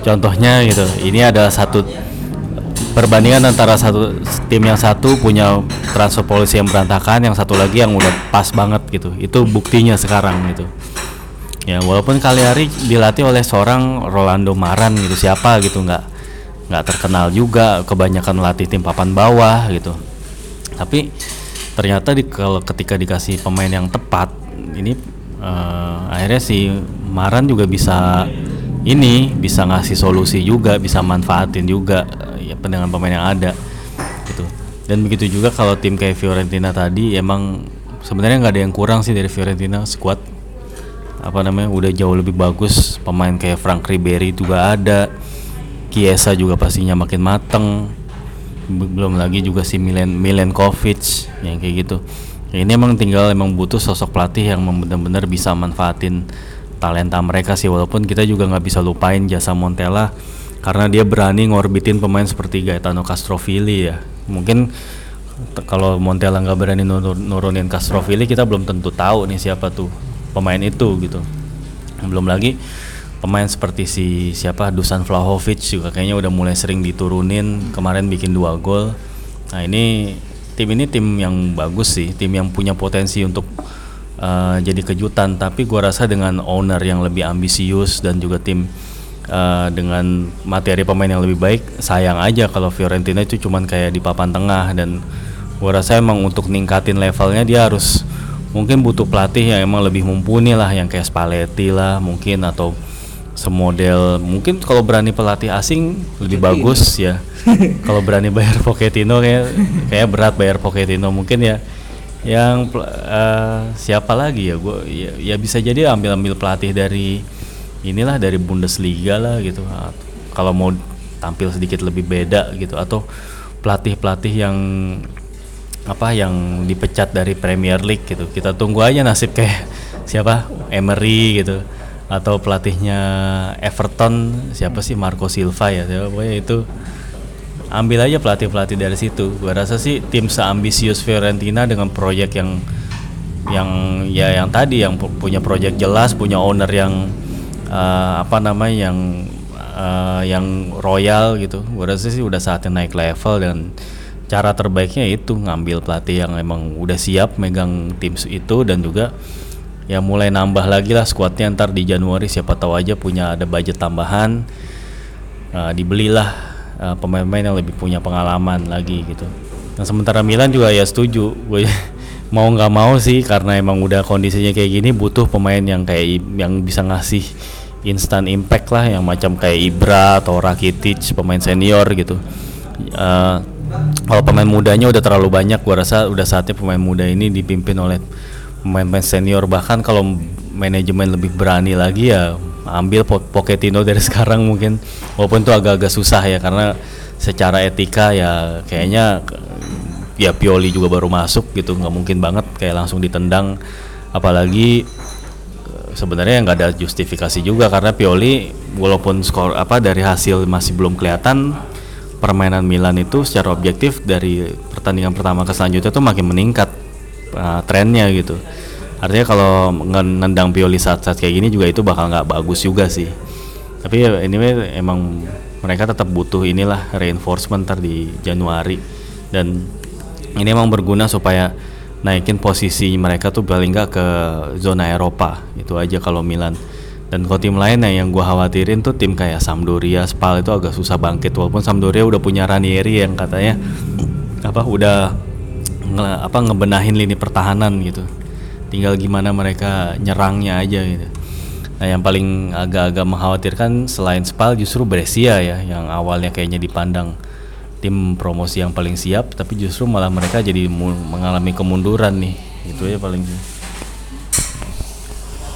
contohnya gitu, ini adalah satu perbandingan antara satu tim yang satu punya transfer policy yang berantakan, yang satu lagi yang udah pas banget gitu. Itu buktinya sekarang gitu. Ya walaupun Cagliari dilatih oleh seorang Rolando Maran gitu siapa gitu nggak nggak terkenal juga kebanyakan melatih tim papan bawah gitu. Tapi ternyata di kalau ketika dikasih pemain yang tepat ini eh, akhirnya si Maran juga bisa ini bisa ngasih solusi juga bisa manfaatin juga ya dengan pemain yang ada gitu dan begitu juga kalau tim kayak Fiorentina tadi emang sebenarnya nggak ada yang kurang sih dari Fiorentina squad apa namanya udah jauh lebih bagus pemain kayak Frank Ribery juga ada Kiesa juga pastinya makin mateng. Be- belum lagi juga si Milen Milenkovic yang kayak gitu. Ini emang tinggal emang butuh sosok pelatih yang benar-benar bisa manfaatin talenta mereka sih walaupun kita juga nggak bisa lupain jasa Montella karena dia berani ngorbitin pemain seperti Gaetano Castrovilli ya. Mungkin kalau Montella nggak berani nurun- nurunin Castrovilli kita belum tentu tahu nih siapa tuh pemain itu gitu. Belum lagi pemain seperti si siapa Dusan Vlahovic juga kayaknya udah mulai sering diturunin kemarin bikin dua gol. Nah ini tim ini tim yang bagus sih tim yang punya potensi untuk uh, jadi kejutan. Tapi gua rasa dengan owner yang lebih ambisius dan juga tim uh, dengan materi pemain yang lebih baik sayang aja kalau Fiorentina itu cuman kayak di papan tengah. Dan gua rasa emang untuk ningkatin levelnya dia harus mungkin butuh pelatih yang emang lebih mumpuni lah yang kayak Spalletti lah mungkin atau semodel mungkin kalau berani pelatih asing lebih bagus ya. Kalau berani bayar Pochettino kayak kayak berat bayar Pochettino. Mungkin ya yang uh, siapa lagi ya? Gue ya, ya bisa jadi ambil ambil pelatih dari inilah dari Bundesliga lah gitu. Kalau mau tampil sedikit lebih beda gitu. Atau pelatih pelatih yang apa yang dipecat dari Premier League gitu. Kita tunggu aja nasib kayak siapa? Emery gitu atau pelatihnya Everton siapa sih? Marco Silva ya siapa? Pokoknya itu ambil aja pelatih-pelatih dari situ. Gua rasa sih tim seambisius Fiorentina dengan proyek yang yang ya yang tadi yang punya proyek jelas punya owner yang uh, apa namanya yang uh, yang royal gitu. Gua rasa sih udah saatnya naik level dan cara terbaiknya itu ngambil pelatih yang emang udah siap megang tim itu dan juga ya mulai nambah lagi lah skuadnya ntar di Januari siapa tahu aja punya ada budget tambahan uh, dibelilah uh, pemain-pemain yang lebih punya pengalaman lagi gitu. Nah sementara Milan juga ya setuju gue mau nggak mau sih karena emang udah kondisinya kayak gini butuh pemain yang kayak yang bisa ngasih instant impact lah yang macam kayak Ibra atau Rakitic pemain senior gitu. Uh, kalau pemain mudanya udah terlalu banyak gua rasa udah saatnya pemain muda ini dipimpin oleh pemain-pemain senior. Bahkan kalau manajemen lebih berani lagi ya ambil Pochettino dari sekarang mungkin. Walaupun itu agak-agak susah ya karena secara etika ya kayaknya ya Pioli juga baru masuk gitu. Nggak mungkin banget kayak langsung ditendang. Apalagi sebenarnya nggak ada justifikasi juga karena Pioli walaupun skor apa dari hasil masih belum kelihatan permainan Milan itu secara objektif dari pertandingan pertama ke selanjutnya tuh makin meningkat uh, trennya gitu. Artinya kalau nendang Pioli saat-saat kayak gini juga itu bakal nggak bagus juga sih. Tapi ya ini emang mereka tetap butuh inilah reinforcement ntar di Januari dan ini emang berguna supaya naikin posisi mereka tuh paling nggak ke zona Eropa itu aja kalau Milan dan kalau tim lain yang gue khawatirin tuh tim kayak Sampdoria, Spal itu agak susah bangkit walaupun Sampdoria udah punya Ranieri yang katanya apa udah nge, apa ngebenahin lini pertahanan gitu. Tinggal gimana mereka nyerangnya aja gitu. Nah yang paling agak-agak mengkhawatirkan selain Spal justru Brescia ya yang awalnya kayaknya dipandang tim promosi yang paling siap tapi justru malah mereka jadi mengalami kemunduran nih. Itu ya paling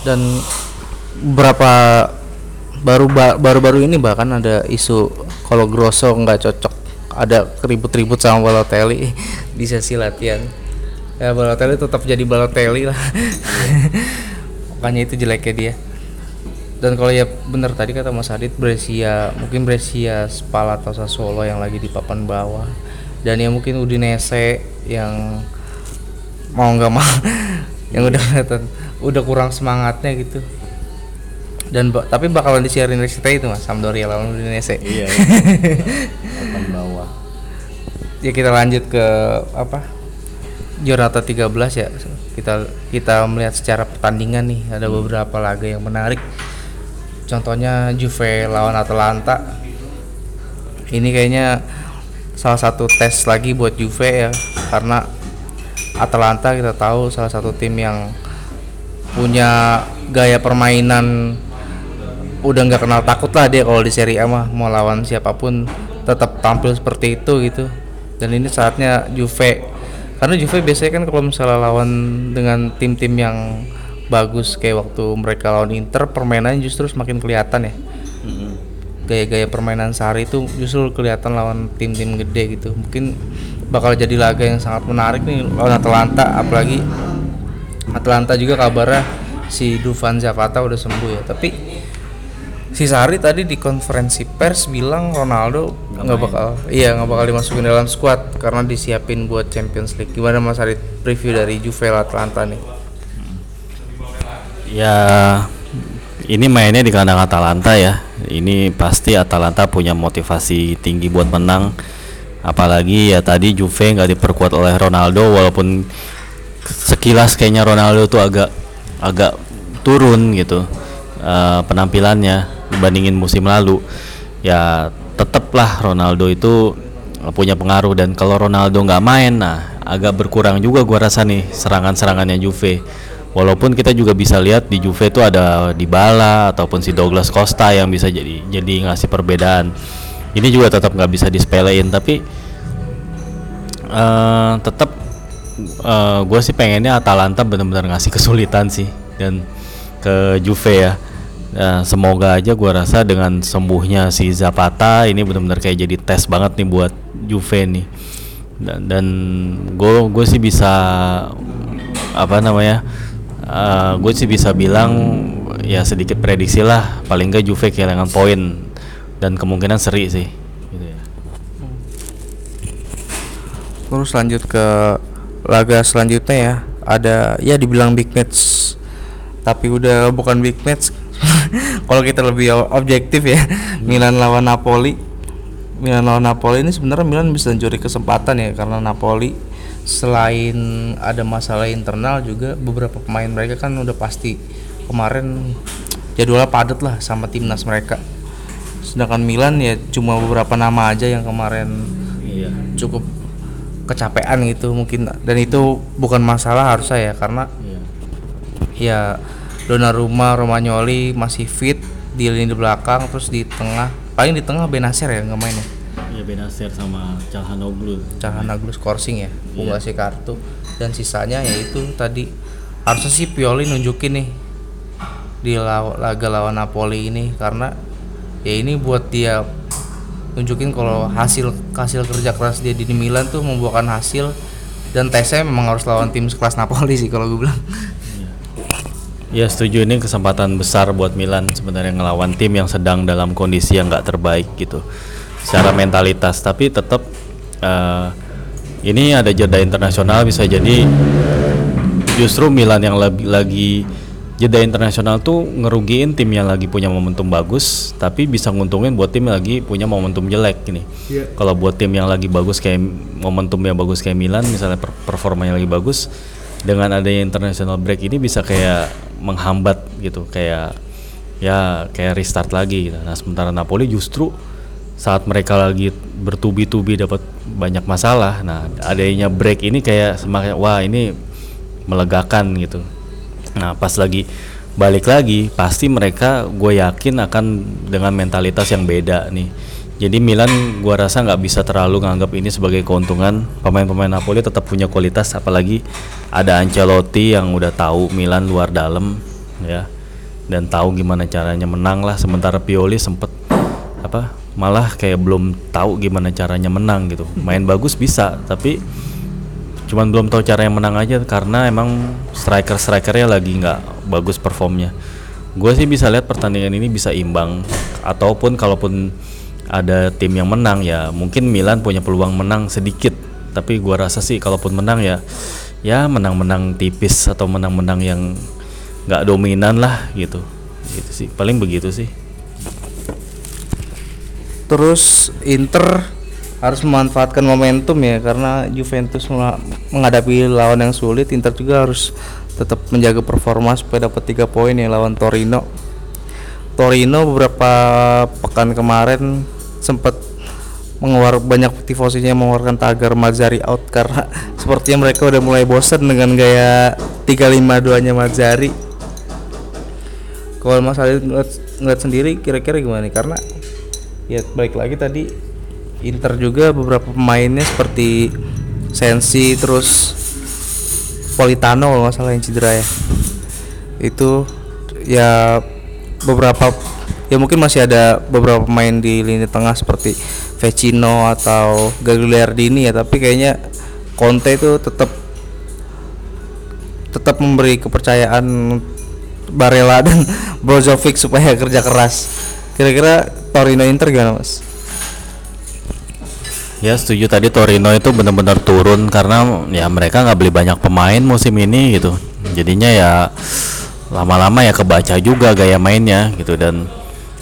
dan berapa baru baru-baru ini bahkan ada isu kalau Grosso nggak cocok ada ribut-ribut sama Balotelli di sesi latihan. Ya Balotelli tetap jadi Balotelli lah. Makanya itu jeleknya dia. Dan kalau ya benar tadi kata Mas Adit Brescia mungkin Brescia Spal atau Sassuolo yang lagi di papan bawah. Dan ya mungkin Udinese yang mau nggak mau yang udah udah kurang semangatnya gitu dan ba tapi bakalan disiarin RCTI itu mas Sampdoria lawan Udinese. Iya, iya. bawah. Ya kita lanjut ke apa Jornata 13 ya. Kita kita melihat secara pertandingan nih ada hmm. beberapa laga yang menarik. Contohnya Juve lawan Atalanta. Ini kayaknya salah satu tes lagi buat Juve ya karena Atalanta kita tahu salah satu tim yang punya gaya permainan udah nggak kenal takut lah dia kalau di Serie A mah mau lawan siapa pun tetap tampil seperti itu gitu. Dan ini saatnya Juve. Karena Juve biasanya kan kalau misalnya lawan dengan tim-tim yang bagus kayak waktu mereka lawan Inter permainannya justru semakin kelihatan ya. Gaya-gaya permainan sehari itu justru kelihatan lawan tim-tim gede gitu. Mungkin bakal jadi laga yang sangat menarik nih lawan Atalanta apalagi Atalanta juga kabarnya si Dufan Zapata udah sembuh ya. Tapi si Sari tadi di konferensi pers bilang Ronaldo nggak bakal iya nggak bakal dimasukin dalam squad karena disiapin buat Champions League gimana Mas Sari preview dari Juve Atlanta nih ya ini mainnya di kandang Atalanta ya. Ini pasti Atalanta punya motivasi tinggi buat menang. Apalagi ya tadi Juve nggak diperkuat oleh Ronaldo walaupun sekilas kayaknya Ronaldo tuh agak agak turun gitu uh, penampilannya dibandingin musim lalu. Ya tetaplah Ronaldo itu punya pengaruh. Dan kalau Ronaldo nggak main nah agak berkurang juga gua rasa nih serangan-serangannya Juve. Walaupun kita juga bisa lihat di Juve itu ada Dybala ataupun si Douglas Costa yang bisa jadi jadi ngasih perbedaan. Ini juga tetap nggak bisa disepelein tapi uh, tetap uh, eh, gue sih pengennya Atalanta benar-benar ngasih kesulitan sih dan ke Juve ya Nah, semoga aja gue rasa dengan sembuhnya si Zapata ini benar-benar kayak jadi tes banget nih buat Juve nih. Dan dan gue gue sih bisa apa namanya uh, gue sih bisa bilang ya sedikit prediksi lah paling nggak Juve kehilangan poin. Dan kemungkinan seri sih gitu ya. terus lanjut ke laga selanjutnya ya. Ada ya dibilang big match tapi udah bukan big match kalau kita lebih objektif ya Milan lawan Napoli Milan lawan Napoli ini sebenarnya Milan bisa mencuri kesempatan ya karena Napoli selain ada masalah internal juga beberapa pemain mereka kan udah pasti kemarin jadwalnya padat lah sama timnas mereka sedangkan Milan ya cuma beberapa nama aja yang kemarin iya. cukup kecapean gitu mungkin dan itu bukan masalah harusnya ya karena iya. ya Donnarumma Romagnoli masih fit di lini belakang terus di tengah. Paling di tengah Benacer ya nggak main ya? Ya Benacer sama Calhanoglu Calhanoglu skorsing ya yeah. ngasih kartu. Dan sisanya yaitu tadi harusnya sih Pioli nunjukin nih di law laga lawan Napoli ini. Karena ya ini buat dia nunjukin kalau hasil hasil kerja keras dia di Milan tuh membuahkan hasil. Dan tesnya memang harus lawan tim sekelas Napoli sih kalau gue bilang Ya setuju. Ini kesempatan besar buat Milan sebenarnya ngelawan tim yang sedang dalam kondisi yang nggak terbaik gitu. Secara mentalitas tapi tetap uh, ini ada jeda internasional bisa jadi justru Milan yang lagi, lagi jeda internasional tuh ngerugiin tim yang lagi punya momentum bagus tapi bisa nguntungin buat tim yang lagi punya momentum jelek ini. Yeah. kalau buat tim yang lagi bagus kayak momentum yang bagus kayak Milan misalnya performanya lagi bagus dengan adanya international break ini bisa kayak menghambat gitu kayak ya kayak restart lagi gitu. nah sementara Napoli justru saat mereka lagi bertubi-tubi dapat banyak masalah nah adanya break ini kayak semakin wah ini melegakan gitu nah pas lagi balik lagi pasti mereka gue yakin akan dengan mentalitas yang beda nih jadi Milan gue rasa nggak bisa terlalu nganggap ini sebagai keuntungan. Pemain-pemain Napoli tetap punya kualitas apalagi ada Ancelotti yang udah tahu Milan luar dalam ya. Dan tahu gimana caranya menang lah. Sementara Pioli sempet apa malah kayak belum tahu gimana caranya menang gitu. Main bagus bisa tapi cuman belum tahu cara yang menang aja karena emang striker strikernya lagi nggak bagus performnya. Gue sih bisa lihat pertandingan ini bisa imbang. Ataupun kalaupun ada tim yang menang ya mungkin Milan punya peluang menang sedikit. Tapi gue rasa sih kalaupun menang ya ya menang-menang tipis atau menang-menang yang nggak dominan lah gitu. Gitu sih. Paling begitu sih. Terus Inter harus memanfaatkan momentum ya karena Juventus menghadapi lawan yang sulit. Inter juga harus tetap menjaga performa supaya dapat tiga poin ya lawan Torino. Torino beberapa pekan kemarin sempat mengeluarkan banyak tifosinya mengeluarkan tagar Mazzari out karena sepertinya mereka udah mulai bosan dengan gaya 352 nya Mazzari kalau Mas Ali ngeliat, ngeliat sendiri kira-kira gimana nih? Karena ya baik lagi tadi Inter juga beberapa pemainnya seperti Sensi terus Politano kalau nggak yang cedera ya. Itu ya beberapa ya mungkin masih ada beberapa pemain di lini tengah seperti Vecino atau Gagliardini ya tapi kayaknya Conte itu tetap tetap memberi kepercayaan Barella dan Brozovic supaya kerja keras kira-kira Torino Inter gimana mas? Ya setuju tadi Torino itu benar-benar turun karena ya mereka nggak beli banyak pemain musim ini gitu. Jadinya ya lama-lama ya kebaca juga gaya mainnya gitu dan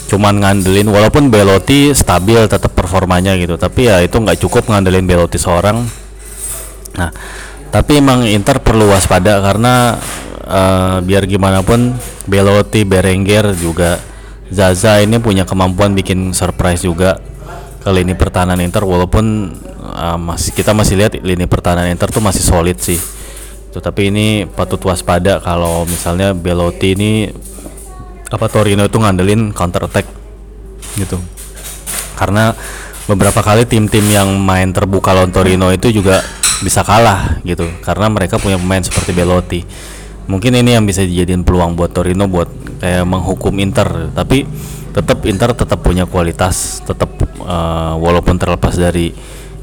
cuman ngandelin walaupun Belotti stabil tetap performanya gitu. Tapi ya itu nggak cukup ngandelin Belotti seorang. Nah tapi emang Inter perlu waspada karena uh, biar gimana pun Belotti Berenguer juga Zaza ini punya kemampuan bikin surprise juga ke lini pertahanan Inter. Walaupun uh, masih kita masih lihat lini pertahanan Inter tuh masih solid sih. Tapi ini patut waspada kalau misalnya Belotti ini apa Torino itu ngandelin counter attack gitu. Karena beberapa kali tim-tim yang main terbuka lawan Torino itu juga bisa kalah gitu. Karena mereka punya pemain seperti Belotti. Mungkin ini yang bisa dijadiin peluang buat Torino buat kayak menghukum Inter. Tapi tetap Inter tetap punya kualitas tetap uh, walaupun terlepas dari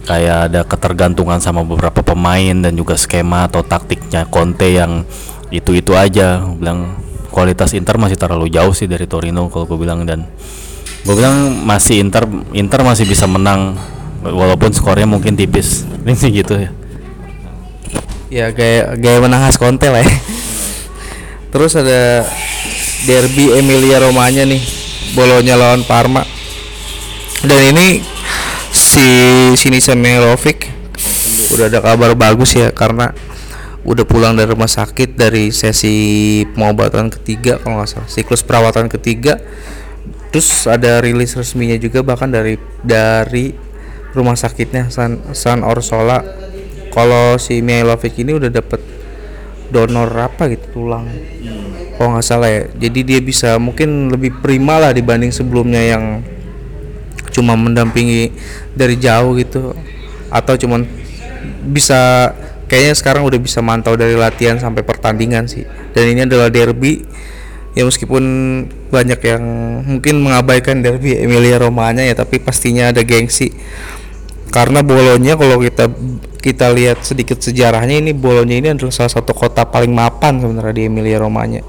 kayak ada ketergantungan sama beberapa pemain dan juga skema atau taktiknya Conte yang itu-itu aja bilang kualitas Inter masih terlalu jauh sih dari Torino kalau gue bilang dan gue bilang masih Inter Inter masih bisa menang walaupun skornya mungkin tipis. Ini sih gitu ya. Ya gaya gaya menang khas Conte lah ya. Terus ada derby Emilia Romanya nih bolonya lawan Parma. Dan ini si sini Milovic udah ada kabar bagus ya karena udah pulang dari rumah sakit dari sesi pengobatan ketiga kalau nggak salah. Siklus perawatan ketiga. Terus ada rilis resminya juga bahkan dari dari rumah sakitnya San, San Orsola. Kalau si Mihailovic ini udah dapet donor apa gitu tulang. Kalau nggak salah ya. Jadi dia bisa mungkin lebih prima lah dibanding sebelumnya yang cuma mendampingi dari jauh gitu. Atau cuman bisa kayaknya sekarang udah bisa mantau dari latihan sampai pertandingan sih. Dan ini adalah derby. Ya meskipun banyak yang mungkin mengabaikan derby Emilia Romanya ya tapi pastinya ada gengsi. Karena Bolonya kalau kita kita lihat sedikit sejarahnya ini Bolonya ini adalah salah satu kota paling mapan sebenarnya di Emilia Romanya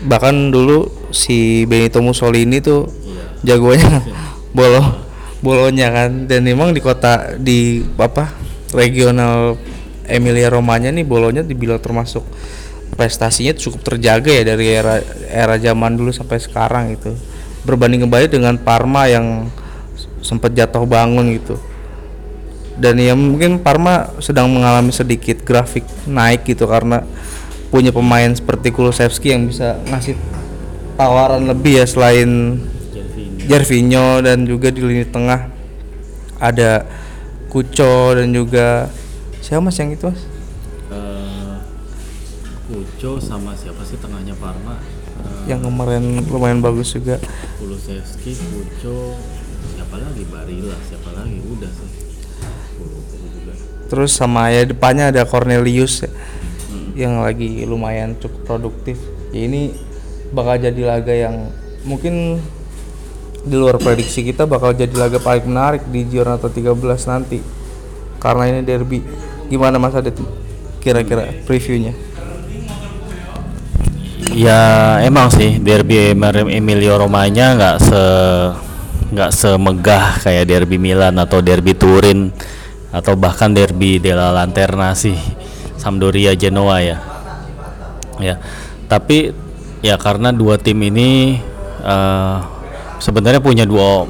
bahkan dulu si Benito Mussolini tuh jagonya Bolo Bolonya kan. Dan memang di kota di apa regional Emilia Romanya nih bolonya dibilang termasuk prestasinya cukup terjaga ya dari era era zaman dulu sampai sekarang itu berbanding kembali dengan Parma yang sempat jatuh bangun gitu. Dan ya mungkin Parma sedang mengalami sedikit grafik naik gitu karena punya pemain seperti Kulusevski yang bisa ngasih tawaran lebih ya selain Jervinho dan juga di lini tengah ada Kuco dan juga siapa mas yang itu mas? Uh, Kuco sama siapa sih tengahnya Parma? Uh, yang kemarin lumayan bagus juga. Kulusevski, Kuco, siapa lagi? Barilla, siapa lagi? Udah sih. Terus sama ya depannya ada Cornelius ya, hmm. yang lagi lumayan cukup produktif. Ya, ini bakal jadi laga yang mungkin di luar prediksi kita bakal jadi laga paling menarik di Giornata 13 nanti. Karena ini derby. Gimana Mas Adit? Kira-kira previewnya? Ya emang sih derby Emilio Romanya nggak se nggak semegah kayak derby Milan atau derby Turin atau bahkan derby della Lanterna sih Sampdoria Genoa ya. Ya tapi ya karena dua tim ini uh, sebenarnya punya dua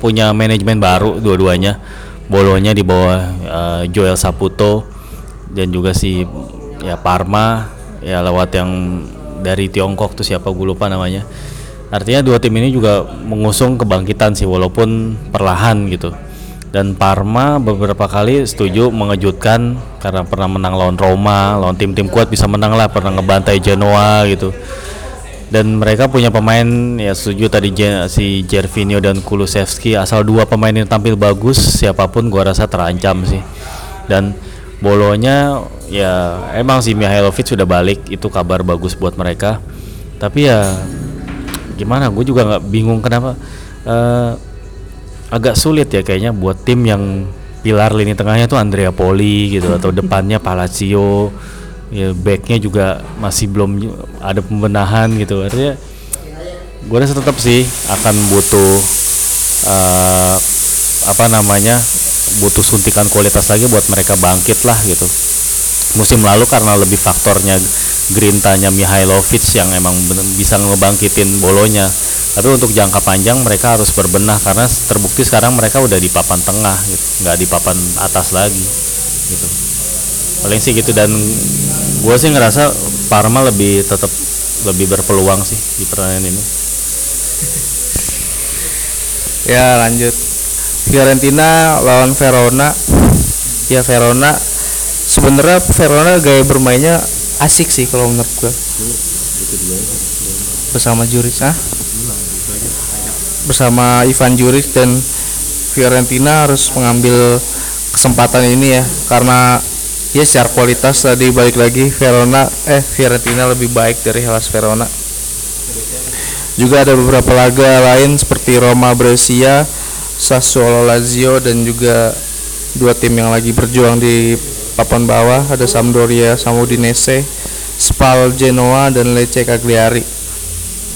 punya manajemen baru dua-duanya. Bolonya di bawah uh, Joel Saputo dan juga si ya Parma ya lewat yang dari Tiongkok tuh siapa gue lupa namanya. Artinya dua tim ini juga mengusung kebangkitan sih walaupun perlahan gitu. Dan Parma beberapa kali setuju mengejutkan karena pernah menang lawan Roma lawan tim-tim kuat bisa menang lah pernah ngebantai Genoa gitu dan mereka punya pemain ya setuju tadi si Jervinho dan Kulusevski. Asal dua pemain yang tampil bagus siapa pun gua rasa terancam sih. Dan bolonya ya emang si Mihailovic sudah balik itu kabar bagus buat mereka. Tapi ya gimana gue juga nggak bingung kenapa uh, agak sulit ya kayaknya buat tim yang pilar lini tengahnya tuh Andrea Poli gitu atau depannya Palacio ya backnya juga masih belum ada pembenahan gitu. Artinya gue rasa tetap sih akan butuh uh, apa namanya butuh suntikan kualitas lagi buat mereka bangkit lah gitu. Musim lalu karena lebih faktornya grintanya Mihailovic yang emang bisa ngebangkitin bolonya. Tapi untuk jangka panjang mereka harus berbenah karena terbukti sekarang mereka udah di papan tengah gitu nggak di papan atas lagi gitu paling sih gitu dan gue sih ngerasa Parma lebih tetap lebih berpeluang sih di pertandingan ini Ya lanjut Fiorentina lawan Verona. Ya Verona sebenarnya Verona gaya bermainnya asik sih kalau menurut gua. Bersama Juric ah. Bersama Ivan Juric dan Fiorentina harus mengambil kesempatan ini ya karena ya secara kualitas tadi balik lagi Verona eh Fiorentina lebih baik dari Hellas Verona. Juga ada beberapa laga lain seperti Roma Brescia, Sassuolo Lazio dan juga dua tim yang lagi berjuang di papan bawah ada Sampdoria sama Udinese, Spal Genoa dan Lecce Cagliari.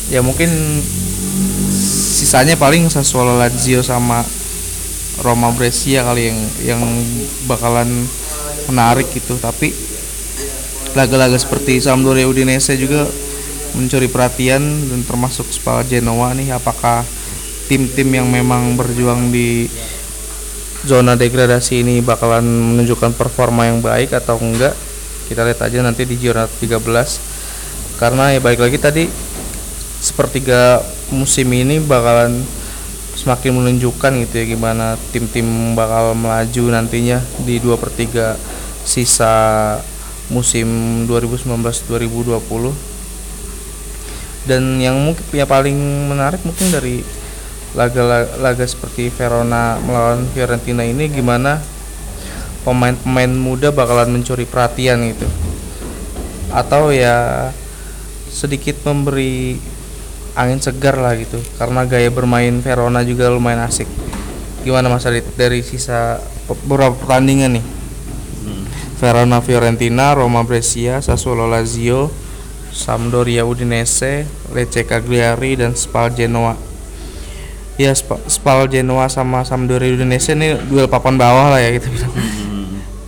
Ya mungkin sisanya paling Sassuolo Lazio sama Roma Brescia kali yang yang bakalan menarik gitu tapi laga-laga seperti Sampdoria Udinese juga mencuri perhatian dan termasuk Spal Genoa nih apakah tim-tim yang memang berjuang di zona degradasi ini bakalan menunjukkan performa yang baik atau enggak? Kita lihat aja nanti di Giornata 13 karena ya baik lagi tadi sepertiga musim ini bakalan semakin menunjukkan gitu ya gimana tim-tim bakal melaju nantinya di 2 per 3 sisa musim 2019-2020 dan yang mungkin yang paling menarik mungkin dari laga-laga seperti Verona melawan Fiorentina ini gimana pemain-pemain muda bakalan mencuri perhatian gitu. Atau ya sedikit memberi angin segar lah gitu karena gaya bermain Verona juga lumayan asik. Gimana Mas Adit dari sisa beberapa pertandingan nih Verona Fiorentina Roma Brescia Sassuolo Lazio Sampdoria Udinese Lecce Cagliari dan Spal Genoa. Ya Spa- Spal Genoa sama Sampdoria Udinese ini duel papan bawah lah ya gitu.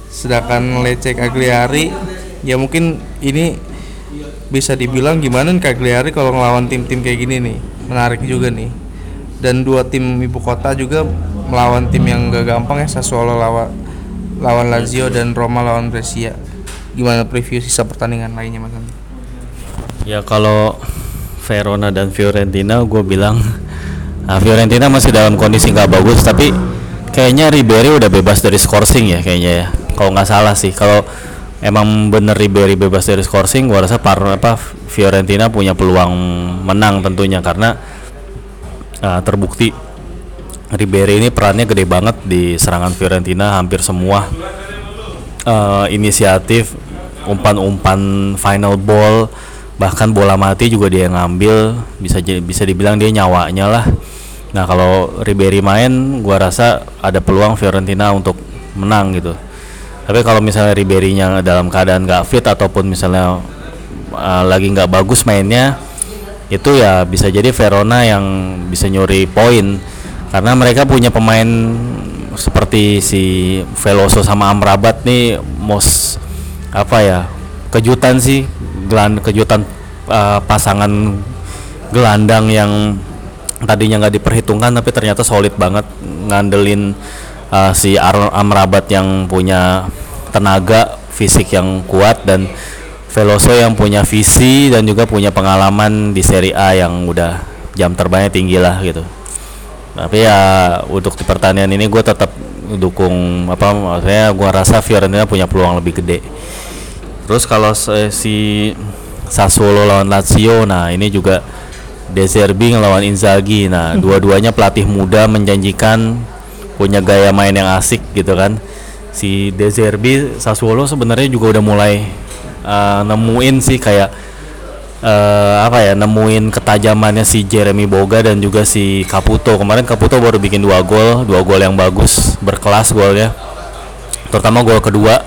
Sedangkan Lecce Cagliari ya mungkin ini bisa dibilang gimana nih Cagliari kalau ngelawan tim-tim kayak gini nih menarik juga nih. Dan dua tim ibu kota juga melawan tim yang gak gampang ya Sassuolo lawan lawan Lazio dan Roma lawan Brescia gimana preview sisa pertandingan lainnya mas Andi? Ya kalau Verona dan Fiorentina gue bilang nah, Fiorentina masih dalam kondisi nggak bagus tapi kayaknya Ribery udah bebas dari scoring ya kayaknya ya kalau nggak salah sih kalau emang bener Ribery bebas dari scoring gue rasa par apa Fiorentina punya peluang menang tentunya karena ah, terbukti Ribery ini perannya gede banget di serangan Fiorentina hampir semua eh, inisiatif umpan-umpan final ball bahkan bola mati juga dia yang ngambil. Bisa bisa dibilang dia nyawanya lah. Nah kalau Ribery main gua rasa ada peluang Fiorentina untuk menang gitu. Tapi kalau misalnya Ribery-nya dalam keadaan nggak fit ataupun misalnya uh, lagi nggak bagus mainnya itu ya bisa jadi Verona yang bisa nyuri poin karena mereka punya pemain seperti si Veloso sama Amrabat nih mos apa ya kejutan sih gelan kejutan uh, pasangan gelandang yang tadinya nggak diperhitungkan tapi ternyata solid banget ngandelin uh, si Amrabat yang punya tenaga fisik yang kuat dan Veloso yang punya visi dan juga punya pengalaman di Serie A yang udah jam terbangnya tinggi lah gitu tapi ya untuk di pertandingan ini gue tetap dukung apa maksudnya gue rasa Fiorentina punya peluang lebih gede. Terus kalau si Sassuolo lawan Lazio nah ini juga De Zerbi ngelawan Inzaghi. Nah dua-duanya pelatih muda menjanjikan punya gaya main yang asik gitu kan. Si De Zerbi Sassuolo sebenarnya juga udah mulai uh, nemuin sih kayak eh, apa ya nemuin ketajamannya si Jeremy Boga dan juga si Caputo. Kemarin Caputo baru bikin dua gol dua gol yang bagus berkelas golnya. Terutama gol kedua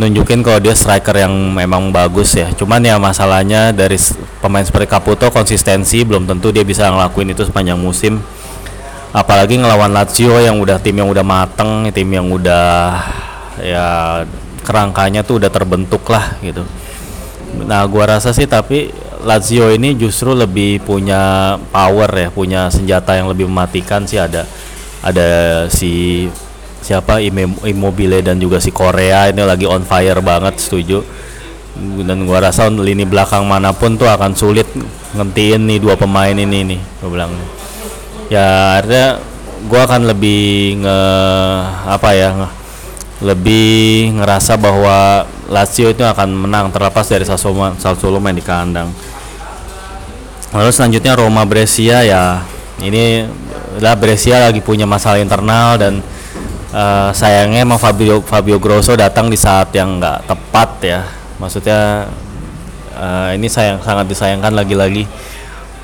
nunjukin kalau dia striker yang memang bagus ya. Cuman ya masalahnya dari pemain seperti Caputo konsistensi belum tentu dia bisa ngelakuin itu sepanjang musim. Apalagi ngelawan Lazio yang udah tim yang udah mateng tim yang udah ya kerangkanya tuh udah terbentuk lah gitu Nah, gua rasa sih tapi Lazio ini justru lebih punya power ya, punya senjata yang lebih mematikan sih. Ada ada si siapa Immobile dan juga si Korea ini lagi on fire banget setuju. Dan gua rasa lini belakang mana pun tuh akan sulit ngentiin nih dua pemain ini nih gua bilang. Ya artinya gua akan lebih nge apa ya nge- lebih ngerasa bahwa Lazio itu akan menang terlepas dari Sassuolo, Sassuolo main di kandang Lalu selanjutnya Roma Brescia ya ini lah Brescia lagi punya masalah internal dan eh, sayangnya emang Fabio Fabio Grosso datang di saat yang nggak tepat ya. Maksudnya eh, ini sayang sangat disayangkan lagi-lagi.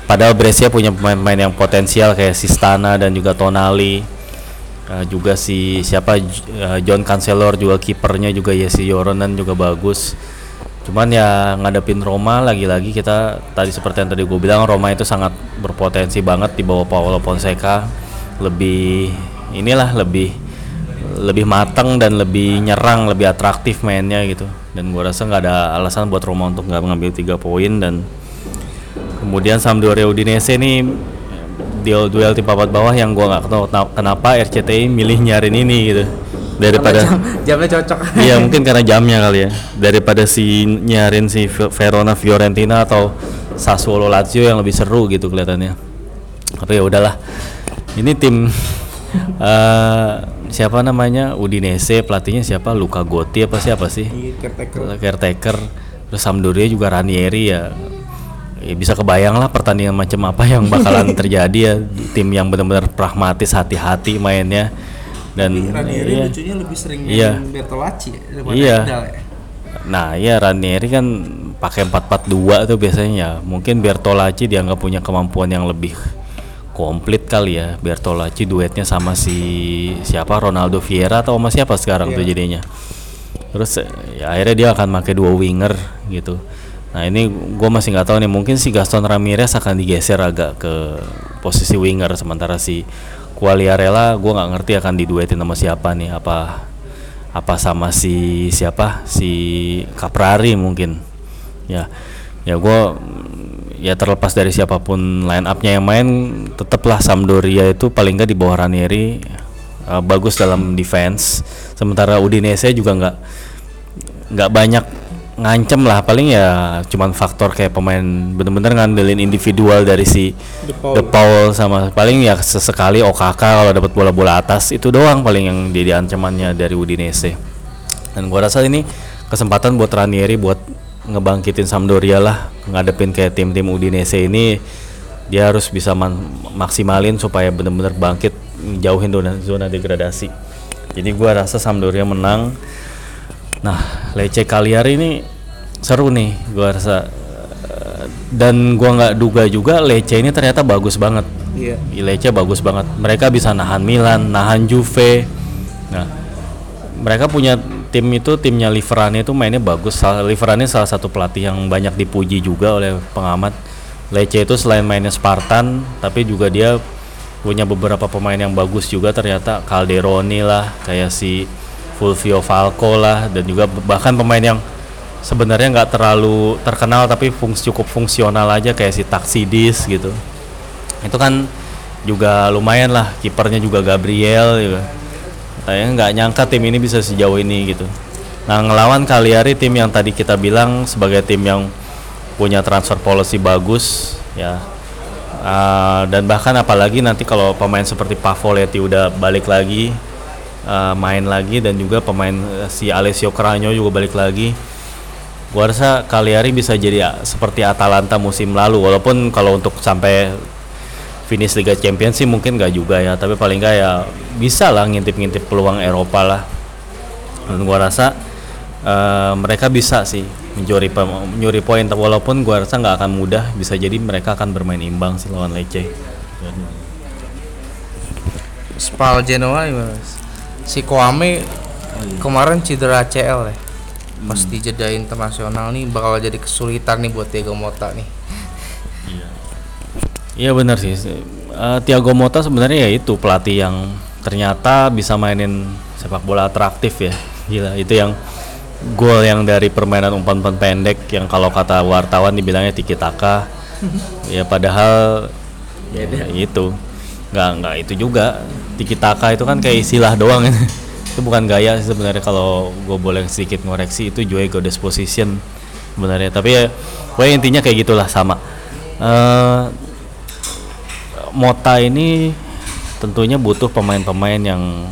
Padahal Brescia punya pemain-pemain yang potensial kayak Sistana dan juga Tonali. Eh, juga si siapa eh, John Cancelo juga kipernya juga Yesi Yoronen juga bagus. Cuman ya ngadepin Roma lagi-lagi kita tadi seperti yang tadi gue bilang Roma itu sangat berpotensi banget di bawah Paolo Fonseca lebih inilah lebih lebih matang dan lebih nyerang lebih atraktif mainnya gitu dan gue rasa nggak ada alasan buat Roma untuk nggak mengambil tiga poin dan kemudian Sampdoria Udinese ini duel duel tim papat bawah yang gue nggak tahu kenapa- RCTI milih nyarin ini gitu daripada jamnya cocok Iya mungkin karena jamnya kali ya daripada si nyarin si Verona Fiorentina atau Sassuolo Lazio yang lebih seru gitu kelihatannya. Tapi ya udahlah. Ini tim eh siapa namanya Udinese pelatihnya siapa Luka Gotti apa siapa sih? Caretaker. Terus Sampdoria juga Ranieri ya. Ya bisa kebayang lah pertandingan macam apa yang bakalan terjadi ya tim yang benar-benar pragmatis hati-hati mainnya dan Ranieri iya. lucunya lebih sering Iya. Bertolacci ya, daripada Iya. Ya. Nah, ya Ranieri kan pakai 4-4-2 tuh biasanya ya. Mungkin Bertolacci dianggap punya kemampuan yang lebih komplit kali ya. Bertolacci duetnya sama si siapa Ronaldo Vieira atau sama siapa sekarang tuh jadinya. Terus ya, akhirnya dia akan pakai dua winger gitu. Nah ini gue masih nggak tahu nih mungkin si Gaston Ramirez akan digeser agak ke posisi winger sementara si Quagliarella gue nggak ngerti akan diduetin sama siapa nih. Apa apa sama si siapa? Si Caprari mungkin. Ya ya gue ya terlepas dari siapa pun line upnya yang main tetaplah Sampdoria itu paling nggak di bawah Ranieri eh, bagus dalam defense. Sementara Udinese juga nggak nggak banyak ngancem lah paling ya cuman faktor kayak pemain bener-bener ngandelin individual dari si De Paul, sama paling ya sesekali OKK kalau dapat bola-bola atas itu doang paling yang jadi ancamannya dari Udinese. Dan gua rasa ini kesempatan buat Ranieri buat ngebangkitin Sampdoria lah ngadepin kayak tim-tim Udinese ini. Dia harus bisa maksimalin supaya bener-bener bangkit jauhin zona degradasi. Jadi gua rasa Sampdoria menang Nah, Lecce Cagliari ini seru nih, gua rasa. Dan gua nggak duga juga Lecce ini ternyata bagus banget. Iya. Lecce bagus banget. Mereka bisa nahan Milan, nahan Juve. Nah, mereka punya tim itu timnya Liverani itu mainnya bagus. Liverani salah satu pelatih yang banyak dipuji juga oleh pengamat. Lecce itu selain mainnya Spartan, tapi juga dia punya beberapa pemain yang bagus juga ternyata Calderoni lah, kayak si Fulvio Falco lah, dan juga bahkan pemain yang sebenarnya nggak terlalu terkenal tapi fungsi cukup fungsional aja kayak si Taxidis gitu. Itu kan juga lumayan lah, kipernya juga Gabriel juga. Saya nggak nyangka tim ini bisa sejauh ini gitu. Nah ngelawan Cagliari tim yang tadi kita bilang sebagai tim yang punya transfer policy bagus ya. Ah, dan bahkan apalagi nanti kalau pemain seperti Pavoletti udah balik lagi ah, main lagi dan juga pemain eh, si Alessio Cragno juga balik lagi. Gua rasa Cagliari bisa jadi ah, seperti Atalanta musim lalu. Walaupun kalau untuk sampai finish Liga Champions sih mungkin nggak juga ya. Tapi paling nggak ya bisa lah ngintip-ngintip peluang Eropa lah. Dan gua rasa eh, mereka bisa sih mencuri mencuri poin. Walaupun gua rasa nggak akan mudah bisa jadi mereka akan bermain imbang sih lawan Lecce. Spal Genoa gimana, Si Kwame kemarin cedera ACL ya. Pas di jeda internasional nih bakal jadi kesulitan nih buat Diego Mota nih. Iya benar sih. Eh, Thiago Motta sebenarnya ya itu pelatih yang ternyata bisa mainin sepak bola atraktif ya. Gila itu yang gol yang dari permainan umpan-umpan pendek yang kalau kata wartawan dibilangnya tiki taka ya padahal ya, itu nggak nggak itu juga tiki taka itu kan kayak istilah doang. Itu bukan gaya sebenarnya. Kalau gue boleh sedikit ngoreksi itu juga goddess position sebenarnya. Tapi ya pokoknya intinya kayak gitulah sama. Eh, Mota ini tentunya butuh pemain-pemain yang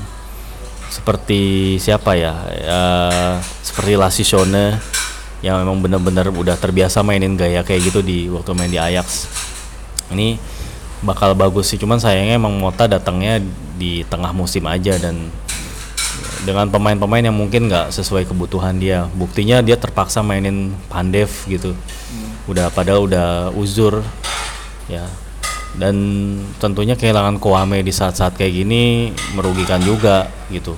seperti siapa ya, ya seperti Lasisione yang memang benar-benar udah terbiasa mainin gaya kayak gitu di waktu main di Ajax. Ini bakal bagus sih, cuman sayangnya emang Mota datangnya di tengah musim aja dan dengan pemain-pemain yang mungkin nggak sesuai kebutuhan dia. Buktinya dia terpaksa mainin Pandev gitu. Udah padahal udah uzur ya. Dan tentunya kehilangan Koame di saat-saat kayak gini merugikan juga gitu.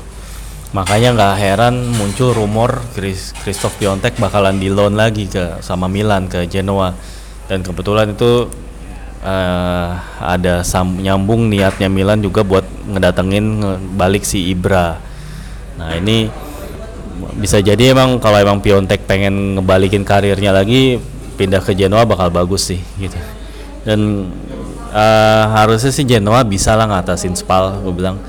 Makanya nggak heran muncul rumor Chris Christoph Piontek bakalan di loan lagi ke sama Milan ke Genoa. Dan kebetulan itu eh, ada sam- nyambung niatnya Milan juga buat ngedatengin nge- balik si Ibra. Nah ini bisa jadi emang kalau emang Piontek pengen ngebalikin karirnya lagi pindah ke Genoa bakal bagus sih gitu. Dan eh, harusnya sih Genoa bisa lah ngatasin Spal gue bilang.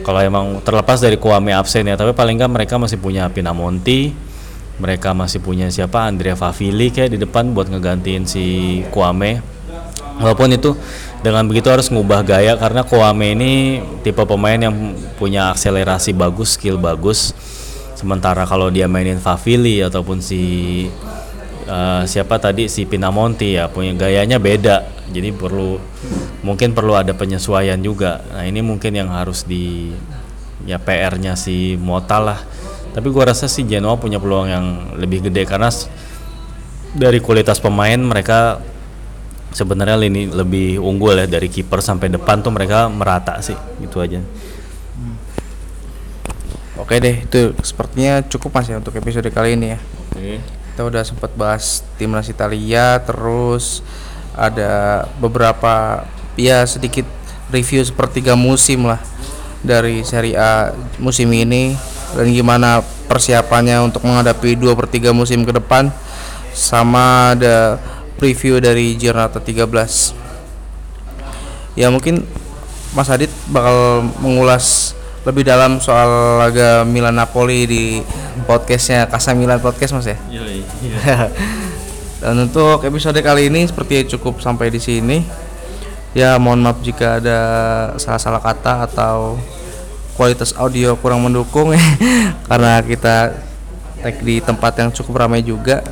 Kalau emang terlepas dari Kwame absen ya, tapi paling nggak mereka masih punya Pinamonti, mereka masih punya siapa Andrea Favili kayak di depan buat ngegantiin si Kwame. Walaupun itu dengan begitu harus ngubah gaya karena Kwame ini tipe pemain yang punya akselerasi bagus, skill bagus. Sementara kalau dia mainin Favili ataupun si eh, siapa tadi si Pinamonti ya punya gayanya beda. Jadi perlu mungkin perlu ada penyesuaian juga. Nah, ini mungkin yang harus di ya PR-nya si Mota lah. Tapi gua rasa si Genoa punya peluang yang lebih gede karena dari kualitas pemain mereka sebenarnya lini lebih unggul ya dari kiper sampai depan tuh mereka merata sih gitu aja. Oke deh, itu sepertinya cukup mas ya untuk episode kali ini ya. Kita udah sempat bahas timnas Italia, terus ada beberapa ya sedikit review sepertiga musim lah dari Serie A musim ini dan gimana persiapannya untuk menghadapi dua per 3 musim ke depan sama ada preview dari Giornata 13 ya mungkin Mas Adit bakal mengulas lebih dalam soal laga Milan Napoli di podcastnya Kasa Milan Podcast Mas ya. Dan untuk episode kali ini seperti cukup sampai di sini. Ya mohon maaf jika ada salah-salah kata atau kualitas audio kurang mendukung karena kita tag di tempat yang cukup ramai juga.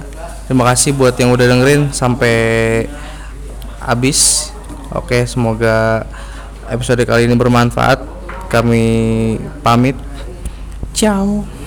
Terima kasih buat yang udah dengerin sampai habis. Oke, semoga episode kali ini bermanfaat. Kami pamit. Ciao.